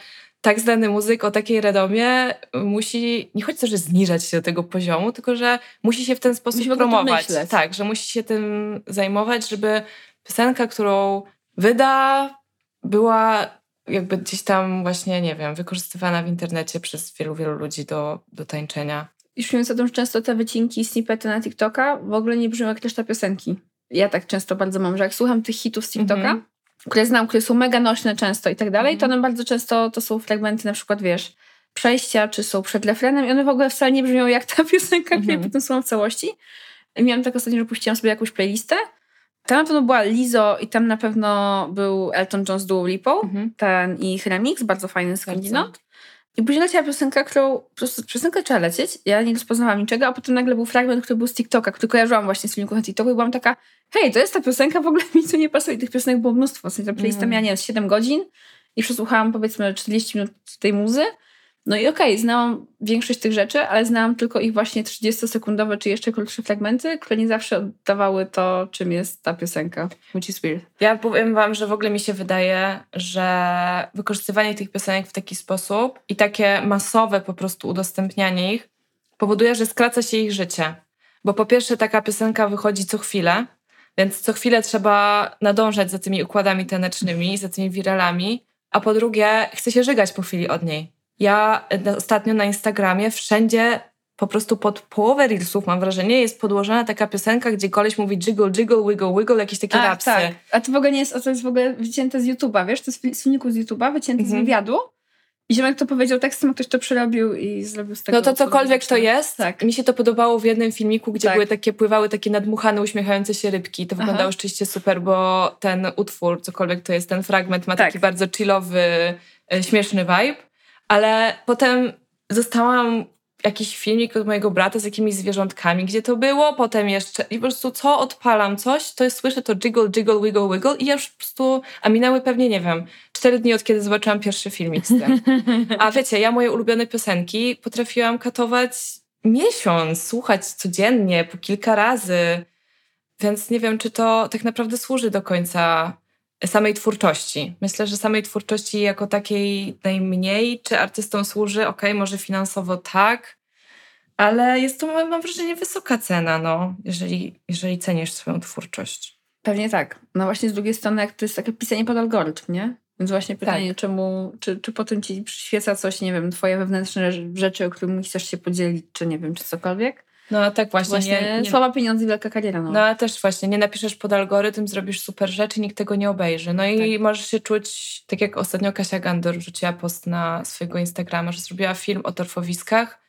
tak znany muzyk o takiej redomie musi, nie chodzi o to, że zniżać się do tego poziomu, tylko że musi się w ten sposób promować. Tak, że musi się tym zajmować, żeby piosenka, którą wyda, była jakby gdzieś tam właśnie, nie wiem, wykorzystywana w internecie przez wielu, wielu ludzi do, do tańczenia. Już mówiąc o tym, że często te wycinki, snippety na TikToka w ogóle nie brzmią jak reszta piosenki. Ja tak często bardzo mam, że jak słucham tych hitów z TikToka, mm -hmm które znam, które są mega nośne często i tak dalej, to mhm. one bardzo często to są fragmenty na przykład, wiesz, przejścia, czy są przed refrenem i one w ogóle wcale nie brzmią jak ta piosenka, mm -hmm. potem są w całości. I miałam tak ostatnio, że puściłam sobie jakąś playlistę. Tam na pewno była Lizo i tam na pewno był Elton John z Duo Lipo, mm -hmm. ten ich remix, bardzo fajny skądinąd. I później leciała piosenka, którą po prostu piosenkę trzeba lecieć. Ja nie rozpoznawałam niczego, a potem nagle był fragment, który był z TikToka, który kojarzyłam właśnie z filmików na TikToku i byłam taka, hej, to jest ta piosenka, w ogóle mi co nie pasuje. I tych piosenek było mnóstwo. W sensie ta playlista mm. miała, nie wiem, 7 godzin i przesłuchałam powiedzmy 40 minut tej muzy no i okej, okay, znałam większość tych rzeczy, ale znałam tylko ich właśnie 30-sekundowe czy jeszcze krótsze fragmenty, które nie zawsze oddawały to, czym jest ta piosenka, which is weird. Ja powiem wam, że w ogóle mi się wydaje, że wykorzystywanie tych piosenek w taki sposób i takie masowe po prostu udostępnianie ich powoduje, że skraca się ich życie. Bo po pierwsze taka piosenka wychodzi co chwilę, Więc co chwilę trzeba nadążać za tymi układami tanecznymi, za tymi wiralami, a po drugie chce się żygać po chwili od niej. Ja ostatnio na Instagramie wszędzie po prostu pod połowę reelsów, mam wrażenie, jest podłożona taka piosenka, gdzie koleś mówi jiggle, jiggle, wiggle, wiggle, jakieś takie A, rapsy. Tak. A to w ogóle nie jest, to jest w ogóle wycięte z YouTube'a, wiesz? To jest z filmiku z YouTube'a, wycięte mhm. z wywiadu. I ziomek to powiedział tekstem, a ktoś to przerobił i zrobił z tego... No to cokolwiek to jest. Tak. Mi się to podobało w jednym filmiku, gdzie tak. były takie, pływały takie nadmuchane, uśmiechające się rybki. To wyglądało rzeczywiście super, bo ten utwór, cokolwiek to jest, ten fragment ma tak. taki bardzo chillowy, e, śmieszny vibe. Ale potem zostałam jakiś filmik od mojego brata z jakimiś zwierzątkami, gdzie to było, potem jeszcze i po prostu co odpalam coś, to jest, słyszę to jiggle, jiggle, wiggle, wiggle i ja już po prostu, a minęły pewnie, nie wiem, cztery dni od kiedy zobaczyłam pierwszy filmik z tym. A wiecie, ja moje ulubione piosenki potrafiłam katować miesiąc, słuchać codziennie, po kilka razy, więc nie wiem, czy to tak naprawdę służy do końca samej twórczości. Myślę, że samej twórczości jako takiej najmniej, czy artystom służy, ok, może finansowo tak, ale jest to, mam wrażenie, wysoka cena, no, jeżeli, jeżeli cenisz swoją twórczość. Pewnie tak. No właśnie z drugiej strony, jak to jest takie pisanie pod algorytm, nie? Więc właśnie pytanie, tak. czemu, czy, czy potem ci przyświeca coś, nie wiem, twoje wewnętrzne rzeczy, o którymi chcesz się podzielić, czy nie wiem, czy cokolwiek. No tak właśnie. właśnie nie, nie... Słaba pieniądze i wielka kariera. No. no ale też właśnie, nie napiszesz pod algorytm, zrobisz super rzeczy, nikt tego nie obejrzy. No i tak. możesz się czuć, tak jak ostatnio Kasia Gandor rzuciła post na swojego Instagrama, że zrobiła film o torfowiskach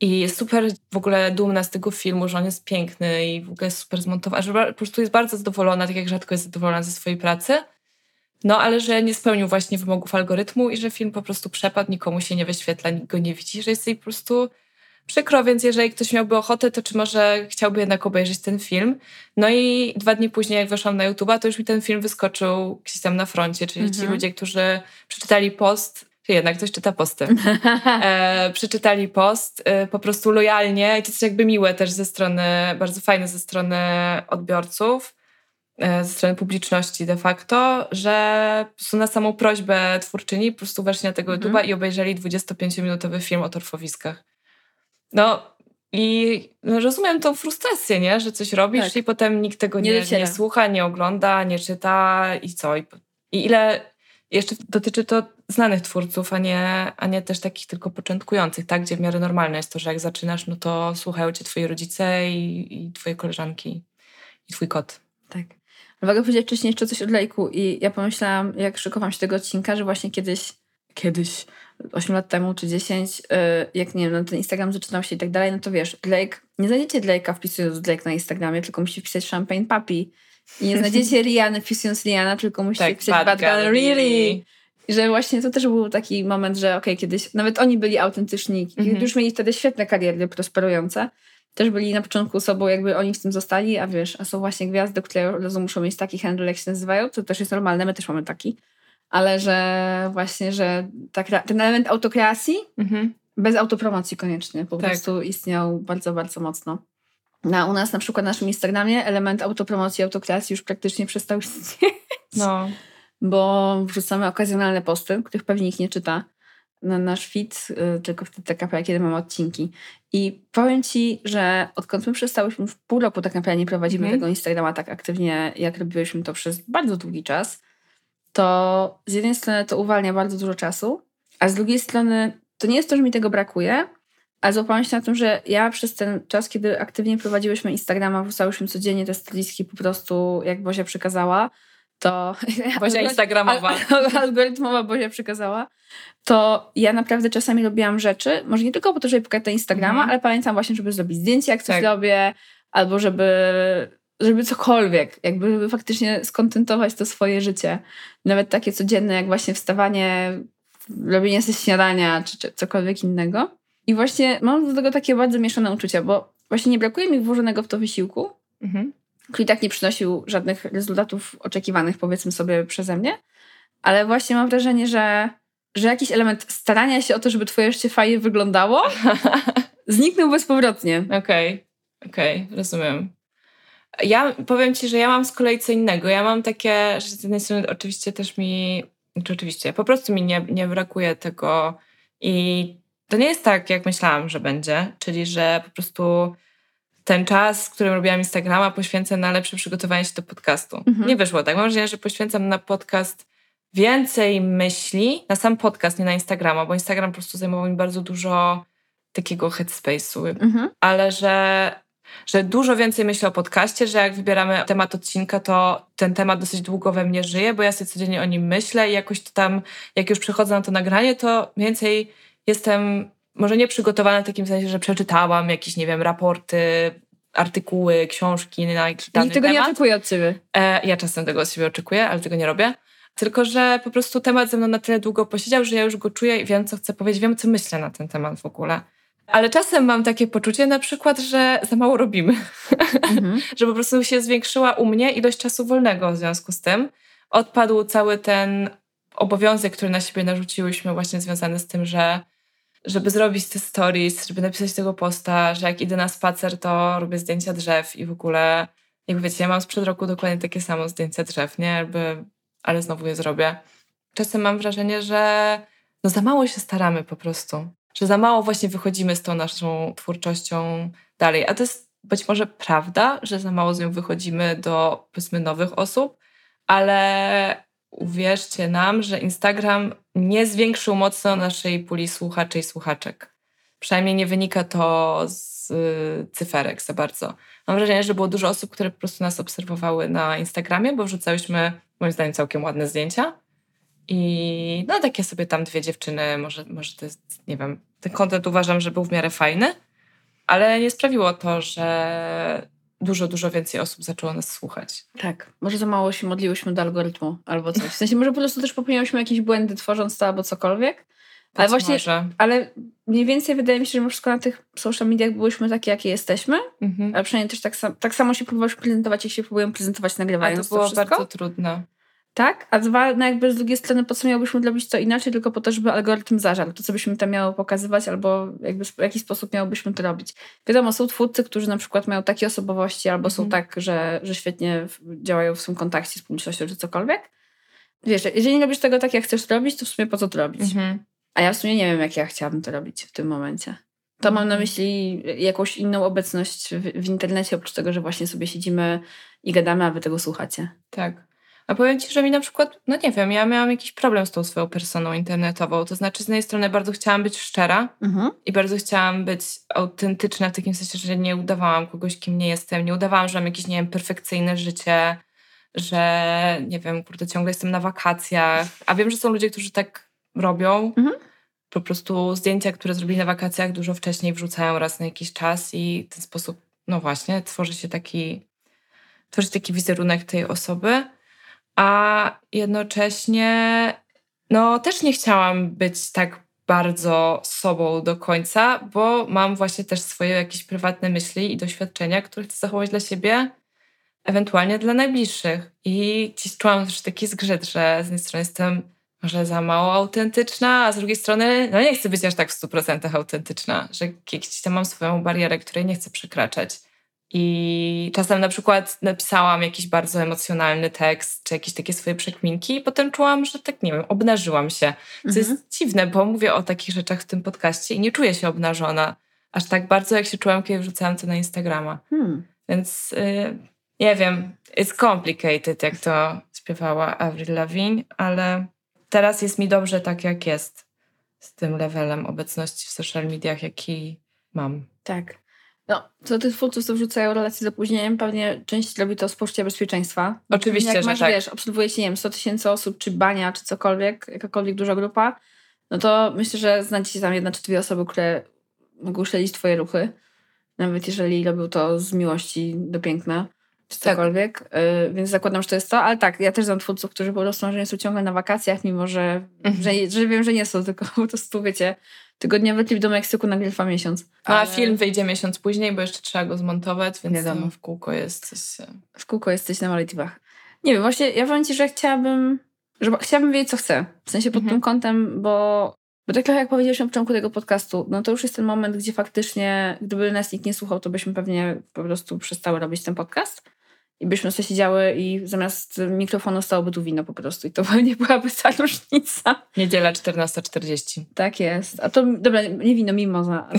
i jest super w ogóle dumna z tego filmu, że on jest piękny i w ogóle jest super zmontowany, że po prostu jest bardzo zadowolona, tak jak rzadko jest zadowolona ze swojej pracy. No, ale że nie spełnił właśnie wymogów algorytmu i że film po prostu przepadł, nikomu się nie wyświetla, nikt go nie widzi, że jest jej po prostu przykro, więc jeżeli ktoś miałby ochotę, to czy może chciałby jednak obejrzeć ten film. No i dwa dni później, jak weszłam na YouTube'a, to już mi ten film wyskoczył gdzieś tam na froncie, czyli ci mhm. ludzie, którzy przeczytali post, jednak ktoś czyta posty, e, przeczytali post e, po prostu lojalnie i to jest jakby miłe też ze strony, bardzo fajne ze strony odbiorców, e, ze strony publiczności de facto, że po prostu na samą prośbę twórczyni po prostu weszli na tego mhm. YouTube'a i obejrzeli 25-minutowy film o torfowiskach. No i no, rozumiem tą frustrację, nie? że coś robisz tak. i potem nikt tego nie, nie, nie, słucha, nie ogląda, nie czyta i co. I, I, ile jeszcze dotyczy to znanych twórców, a nie, a nie też takich tylko początkujących, tak? gdzie w miarę normalne jest to, że jak zaczynasz, no to słuchają cię twoi rodzice i, i twoje koleżanki i twój kot. Tak. Uwaga, powiedzieć wcześniej jeszcze coś o Lejku i ja pomyślałam, jak szykowałam się tego odcinka, że właśnie kiedyś, kiedyś 8 lat temu czy 10, y, jak nie wiem, no ten Instagram zaczynał się i tak dalej, no to wiesz, Drake, nie znajdziecie Drake'a wpisując Drake na Instagramie, tylko musicie wpisać Champagne Papi. I nie znajdziecie Riany wpisując Rihanna, tylko musicie tak, wpisać Bad, Bad Girl Really. I że właśnie to też był taki moment, że okej, okay, kiedyś nawet oni byli autentyczni i -hmm. już mieli wtedy świetne kariery prosperujące. Też byli na początku sobą, jakby oni w tym zostali, a wiesz, a są właśnie gwiazdy, które muszą mieć taki handle, jak się nazywają, to też jest normalne, my też mamy taki ale że właśnie, że ta, ten element autokreacji mhm. bez autopromocji koniecznie po tak. prostu istniał bardzo, bardzo mocno. Na, u nas na przykład na naszym Instagramie element autopromocji, autokreacji już praktycznie przestał istnieć. No. Bo wrzucamy okazjonalne posty, których pewnie nikt nie czyta na nasz feed, y, tylko wtedy tak naprawdę, kiedy mamy odcinki. I powiem Ci, że odkąd my przestałyśmy w pół roku tak naprawdę nie prowadzimy mm. tego Instagrama tak aktywnie, jak robiłyśmy to przez bardzo długi czas, to z jednej strony to uwalnia bardzo dużo czasu, a z drugiej strony to nie jest to, że mi tego brakuje, ale złapałam się na tym, że ja przez ten czas, kiedy aktywnie prowadziłyśmy Instagrama, wrzucałyśmy codziennie te stylistki po prostu, jak Bozia przekazała, to... Bozia instagramowa. Algorytmowa Bozia przekazała. To ja naprawdę czasami robiłam rzeczy, może nie tylko po to, żeby pokazać Instagrama, mm. ale pamiętam właśnie, żeby zrobić zdjęcie, jak coś tak. robię, albo żeby żeby cokolwiek, jakby żeby faktycznie skontentować to swoje życie. Nawet takie codzienne, jak właśnie wstawanie, robienie ze śniadania, czy, czy cokolwiek innego. I właśnie mam do tego takie bardzo mieszane uczucia, bo właśnie nie brakuje mi włożonego w to wysiłku, mhm. który tak nie przynosił żadnych rezultatów oczekiwanych, powiedzmy sobie, przeze mnie, ale właśnie mam wrażenie, że, że jakiś element starania się o to, żeby twoje życie fajnie wyglądało, zniknął bezpowrotnie. Okej, okay. okej, okay. rozumiem. Ja powiem ci, że ja mam z kolei co innego. Ja mam takie, że z jednej strony oczywiście też mi, czy oczywiście, po prostu mi nie, nie brakuje tego i to nie jest tak, jak myślałam, że będzie, czyli że po prostu ten czas, w którym robiłam Instagrama, poświęcę na lepsze przygotowanie się do podcastu. Mhm. Nie wyszło tak. Mam wrażenie, że poświęcam na podcast więcej myśli, na sam podcast, nie na Instagrama, bo Instagram po prostu zajmował mi bardzo dużo takiego headspace'u, Mhm. ale że, że dużo więcej myślę o podcaście, że jak wybieramy temat odcinka, to ten temat dosyć długo we mnie żyje, bo ja sobie codziennie o nim myślę i jakoś to tam, jak już przychodzę na to nagranie, to więcej jestem może nie przygotowana w takim sensie, że przeczytałam jakieś, nie wiem, raporty, artykuły, książki na jakiś dany Nikt tego nie temat. oczekuje od ciebie. E, ja czasem tego od siebie oczekuję, ale tego nie robię. Tylko, że po prostu temat ze mną na tyle długo posiedział, że ja już go czuję i wiem, co chcę powiedzieć, wiem, co myślę na ten temat w ogóle. Ale czasem mam takie poczucie na przykład, że za mało robimy. Mhm. że po prostu się zwiększyła u mnie ilość czasu wolnego w związku z tym. Odpadł cały ten obowiązek, który na siebie narzuciłyśmy, właśnie związany z tym, że żeby zrobić te stories, żeby napisać tego posta, że jak idę na spacer, to robię zdjęcia drzew i w ogóle, jak wiecie, ja mam sprzed roku dokładnie takie samo zdjęcia drzew, nie? Jakby, ale znowu je zrobię. Czasem mam wrażenie, że no za mało się staramy po prostu. Że za mało właśnie wychodzimy z tą naszą twórczością dalej. A to jest być może prawda, że za mało z nią wychodzimy do powiedzmy nowych osób, ale uwierzcie nam, że Instagram nie zwiększył mocno naszej puli słuchaczy i słuchaczek. Przynajmniej nie wynika to z y, cyferek za bardzo. Mam wrażenie, że było dużo osób, które po prostu nas obserwowały na Instagramie, bo wrzucałyśmy moim zdaniem całkiem ładne zdjęcia. I no takie sobie tam dwie dziewczyny, może, może to jest, nie wiem, ten kontent uważam, że był w miarę fajny, ale nie sprawiło to, że dużo, dużo więcej osób zaczęło nas słuchać. Tak. Może za mało się modliłyśmy do algorytmu albo coś. W sensie może po prostu też popełniałyśmy jakieś błędy tworząc to albo cokolwiek. Ale Być właśnie, może. ale mniej więcej wydaje mi się, że mimo wszystko na tych social mediach byłyśmy takie, jakie jesteśmy. Mhm. Ale przynajmniej też tak, sam, tak samo się próbowałyśmy prezentować, jak się próbują prezentować A nagrywając to było wszystko. bardzo trudne. Tak, a dwa, no jakby z drugiej strony, po co miałbyśmy zrobić to inaczej, tylko po to, żeby algorytm zażarł to, co byśmy tam miało pokazywać, albo jakby w jaki sposób miałobyśmy to robić. Wiadomo, są twórcy, którzy na przykład mają takie osobowości, albo są Mhm. tak, że, że świetnie działają w swym kontakcie z publicznością, czy cokolwiek. Wiesz, jeżeli nie robisz tego tak, jak chcesz to robić, to w sumie po co to robić? Mhm. A ja w sumie nie wiem, jak ja chciałabym to robić w tym momencie. To mam na Mhm. myśli jakąś inną obecność w, w internecie, oprócz tego, że właśnie sobie siedzimy i gadamy, a wy tego słuchacie. Tak. A powiem Ci, że mi na przykład, no nie wiem, ja miałam jakiś problem z tą swoją personą internetową. To znaczy, z jednej strony bardzo chciałam być szczera Mhm. i bardzo chciałam być autentyczna w takim sensie, że nie udawałam kogoś, kim nie jestem. Nie udawałam, że mam jakieś, nie wiem, perfekcyjne życie, że nie wiem, kurde, ciągle jestem na wakacjach. A wiem, że są ludzie, którzy tak robią. Mhm. Po prostu zdjęcia, które zrobili na wakacjach, dużo wcześniej wrzucają raz na jakiś czas i w ten sposób, no właśnie, tworzy się taki, tworzy taki wizerunek tej osoby. A jednocześnie, no też nie chciałam być tak bardzo sobą do końca, bo mam właśnie też swoje jakieś prywatne myśli i doświadczenia, które chcę zachować dla siebie, ewentualnie dla najbliższych. I gdzieś czułam też taki zgrzyt, że z jednej strony jestem może za mało autentyczna, a z drugiej strony no nie chcę być aż tak w 100% autentyczna, że gdzieś tam mam swoją barierę, której nie chcę przekraczać. I czasem na przykład napisałam jakiś bardzo emocjonalny tekst, czy jakieś takie swoje przekminki i potem czułam, że tak, nie wiem, obnażyłam się. Co Mhm. jest dziwne, bo mówię o takich rzeczach w tym podcaście i nie czuję się obnażona aż tak bardzo, jak się czułam, kiedy wrzucałam to na Instagrama. Hmm. Więc y, nie wiem, it's complicated, jak to śpiewała Avril Lavigne, ale teraz jest mi dobrze tak, jak jest z tym levelem obecności w social mediach, jaki mam. Tak. No, co tych twórców, co wrzucają relacje z opóźnieniem, pewnie część robi to z poczucia bezpieczeństwa. Oczywiście, Jak że masz, tak. wiesz, obserwujecie, nie wiem, 100 tysięcy osób, czy bania, czy cokolwiek, jakakolwiek duża grupa, no to myślę, że znajdziecie tam jedna czy dwie osoby, które mogą śledzić twoje ruchy. Nawet jeżeli robią to z miłości do piękna, czy Tak. cokolwiek. Y, więc zakładam, że to jest to. Ale tak, ja też znam twórców, którzy po prostu że są ciągle na wakacjach, mimo że, Mhm. że, że wiem, że nie są, tylko po prostu, wiecie, tygodniowy klip do Meksyku nagle trwa miesiąc. No, a Ale- film wyjdzie miesiąc później, bo jeszcze trzeba go zmontować, więc Wiadomo. w kółko jest coś... e, w kółko jesteś na Malediwach. Nie wiem, właśnie ja powiem ci, że chciałabym, że chciałabym wiedzieć, co chcę. W sensie pod Mhm. tym kątem, bo, bo tak jak powiedziałeś na początku tego podcastu, no to już jest ten moment, gdzie faktycznie, gdyby nas nikt nie słuchał, to byśmy pewnie po prostu przestały robić ten podcast. I byśmy sobie siedziały i zamiast mikrofonu stałoby tu wino po prostu. I to pewnie byłaby ta różnica. Niedziela 14.40. Tak jest. A to, dobra, nie wino, mimoza.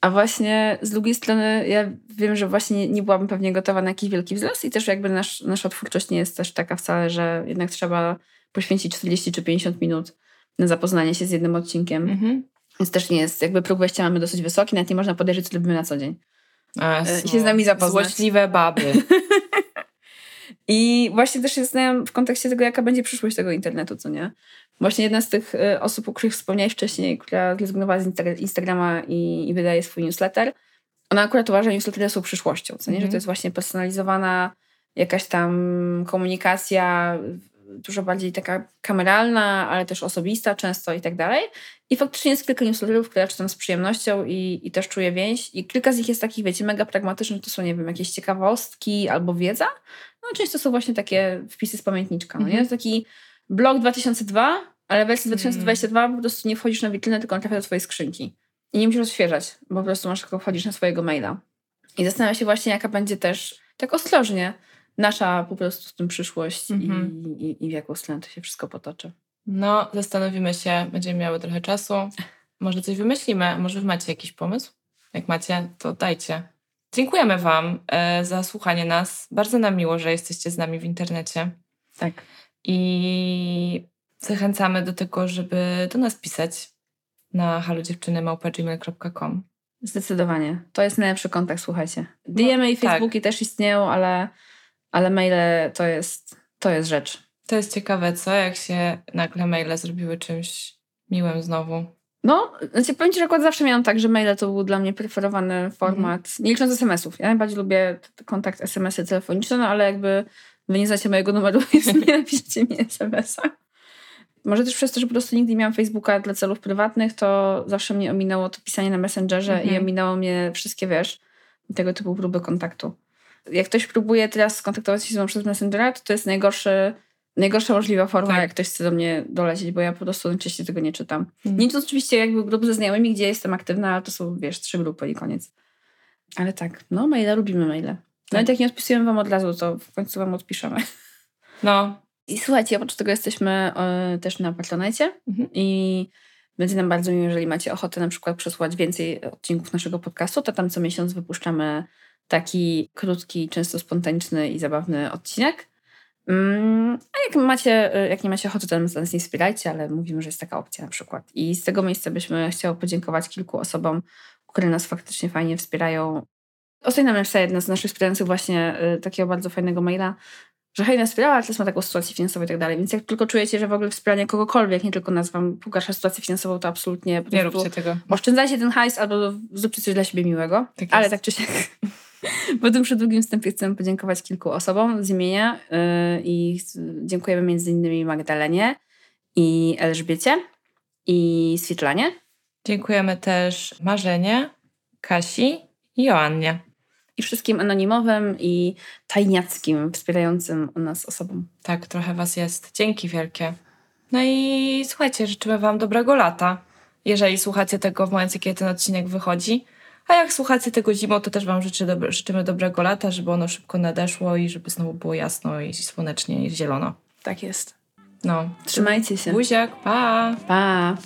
A właśnie z drugiej strony ja wiem, że właśnie nie byłabym pewnie gotowa na jakiś wielki wzrost i też jakby nasz, nasza twórczość nie jest też taka wcale, że jednak trzeba poświęcić 40 czy 50 minut na zapoznanie się z jednym odcinkiem. Mhm. Więc też nie jest, jakby próg wejścia mamy dosyć wysoki, nawet nie można podejrzeć, co robimy na co dzień. A, E, się z nami zapoznać. Złośliwe baby. I właśnie też się zastanawiam w kontekście tego, jaka będzie przyszłość tego internetu, co nie? Właśnie jedna z tych y, osób, o których wspomniałeś wcześniej, która zrezygnowała z Insta- Instagrama i, i wydaje swój newsletter, ona akurat uważa, że newslettery są przyszłością, co nie? Że Mhm. to jest właśnie personalizowana jakaś tam komunikacja, dużo bardziej taka kameralna, ale też osobista często i tak dalej. I faktycznie jest kilka newsletterów, które ja czytam z przyjemnością i, i też czuję więź. I kilka z nich jest takich, wiecie, mega pragmatycznych. To są, nie wiem, jakieś ciekawostki albo wiedza. No często są właśnie takie wpisy z pamiętniczka. No, nie? Mhm. To taki blog 2002, ale w wersji Mm. 2022 po prostu nie wchodzisz na witrynę, tylko on trafia do twojej skrzynki. I nie musisz odświeżać, bo po prostu masz tylko wchodzisz na swojego maila. I zastanawiam się właśnie, jaka będzie też, tak ostrożnie, nasza po prostu w tym przyszłość Mhm. i, i, i w jaką stronę to się wszystko potoczy. No, zastanowimy się, będziemy miały trochę czasu. Może coś wymyślimy, może wy macie jakiś pomysł? Jak macie, to dajcie. Dziękujemy Wam e, za słuchanie nas. Bardzo nam miło, że jesteście z nami w internecie. Tak. I zachęcamy do tego, żeby do nas pisać na halodziewczynymałpa.gmail.com Zdecydowanie. To jest najlepszy kontakt, słuchajcie. DM-y i tak. Facebooki też istnieją, ale, ale maile to jest, to jest rzecz. To jest ciekawe, co? Jak się nagle maile zrobiły czymś miłym znowu. No, znaczy powiem Ci, że akurat zawsze miałam tak, że maile to był dla mnie preferowany format, nie licząc SMS-ów. Ja najbardziej lubię kontakt SMS-y telefoniczne, no ale jakby wy nie znacie mojego numeru, więc nie napiszecie mi SMS-a. Może też przez to, że po prostu nigdy nie miałam Facebooka dla celów prywatnych, to zawsze mnie ominęło to pisanie na Messengerze Mhm. i ominęło mnie wszystkie, wiesz, tego typu próby kontaktu. Jak ktoś próbuje teraz skontaktować się ze mną przez Messengera, to to jest najgorszy, najgorsza możliwa forma, Tak. jak ktoś chce do mnie dolecieć, bo ja po prostu najczęściej tego nie czytam. Mm. Nie to oczywiście jakby grup ze znajomymi, gdzie jestem aktywna, ale to są, wiesz, trzy grupy i koniec. Ale tak, no maile, lubimy maile. Nawet jak nie odpisujemy wam od razu, to w końcu wam odpiszemy. No, I słuchajcie, oprócz tego jesteśmy e, też na Patronecie Mhm. i będzie nam bardzo miło, jeżeli macie ochotę na przykład przesłuchać więcej odcinków naszego podcastu, to tam co miesiąc wypuszczamy taki krótki, często spontaniczny i zabawny odcinek. Mm, A jak macie, e, jak nie macie ochoty, to nas nie wspierajcie, ale mówimy, że jest taka opcja na przykład. I z tego miejsca byśmy chciały podziękować kilku osobom, które nas faktycznie fajnie wspierają. Ostatnio nam napisała jedna z naszych wspierających właśnie e, takiego bardzo fajnego maila, że hej, nas wspierała, ale teraz ma taką sytuację finansową i tak dalej. Więc jak tylko czujecie, że w ogóle wspieranie kogokolwiek, nie tylko nas wam pogarsza sytuację finansową, to absolutnie nie róbcie tego. oszczędzajcie ten hajs albo zróbcie coś dla siebie miłego. Tak ale tak czy siak. Po tym przedługim wstępie chcę podziękować kilku osobom z imienia yy, i dziękujemy między innymi Magdalenie i Elżbiecie i Swietlanie. Dziękujemy też Marzenie, Kasi i Joannie. I wszystkim anonimowym i tajniackim wspierającym nas osobom. Tak, trochę Was jest. Dzięki wielkie. No i słuchajcie, życzymy Wam dobrego lata, jeżeli słuchacie tego w momencie, kiedy ten odcinek wychodzi. A jak słuchacie tego zimą, to też Wam życzę dobre, życzymy dobrego lata, żeby ono szybko nadeszło i żeby znowu było jasno i słonecznie i zielono. Tak jest. No, Trzymajcie się. buziak, pa! Pa!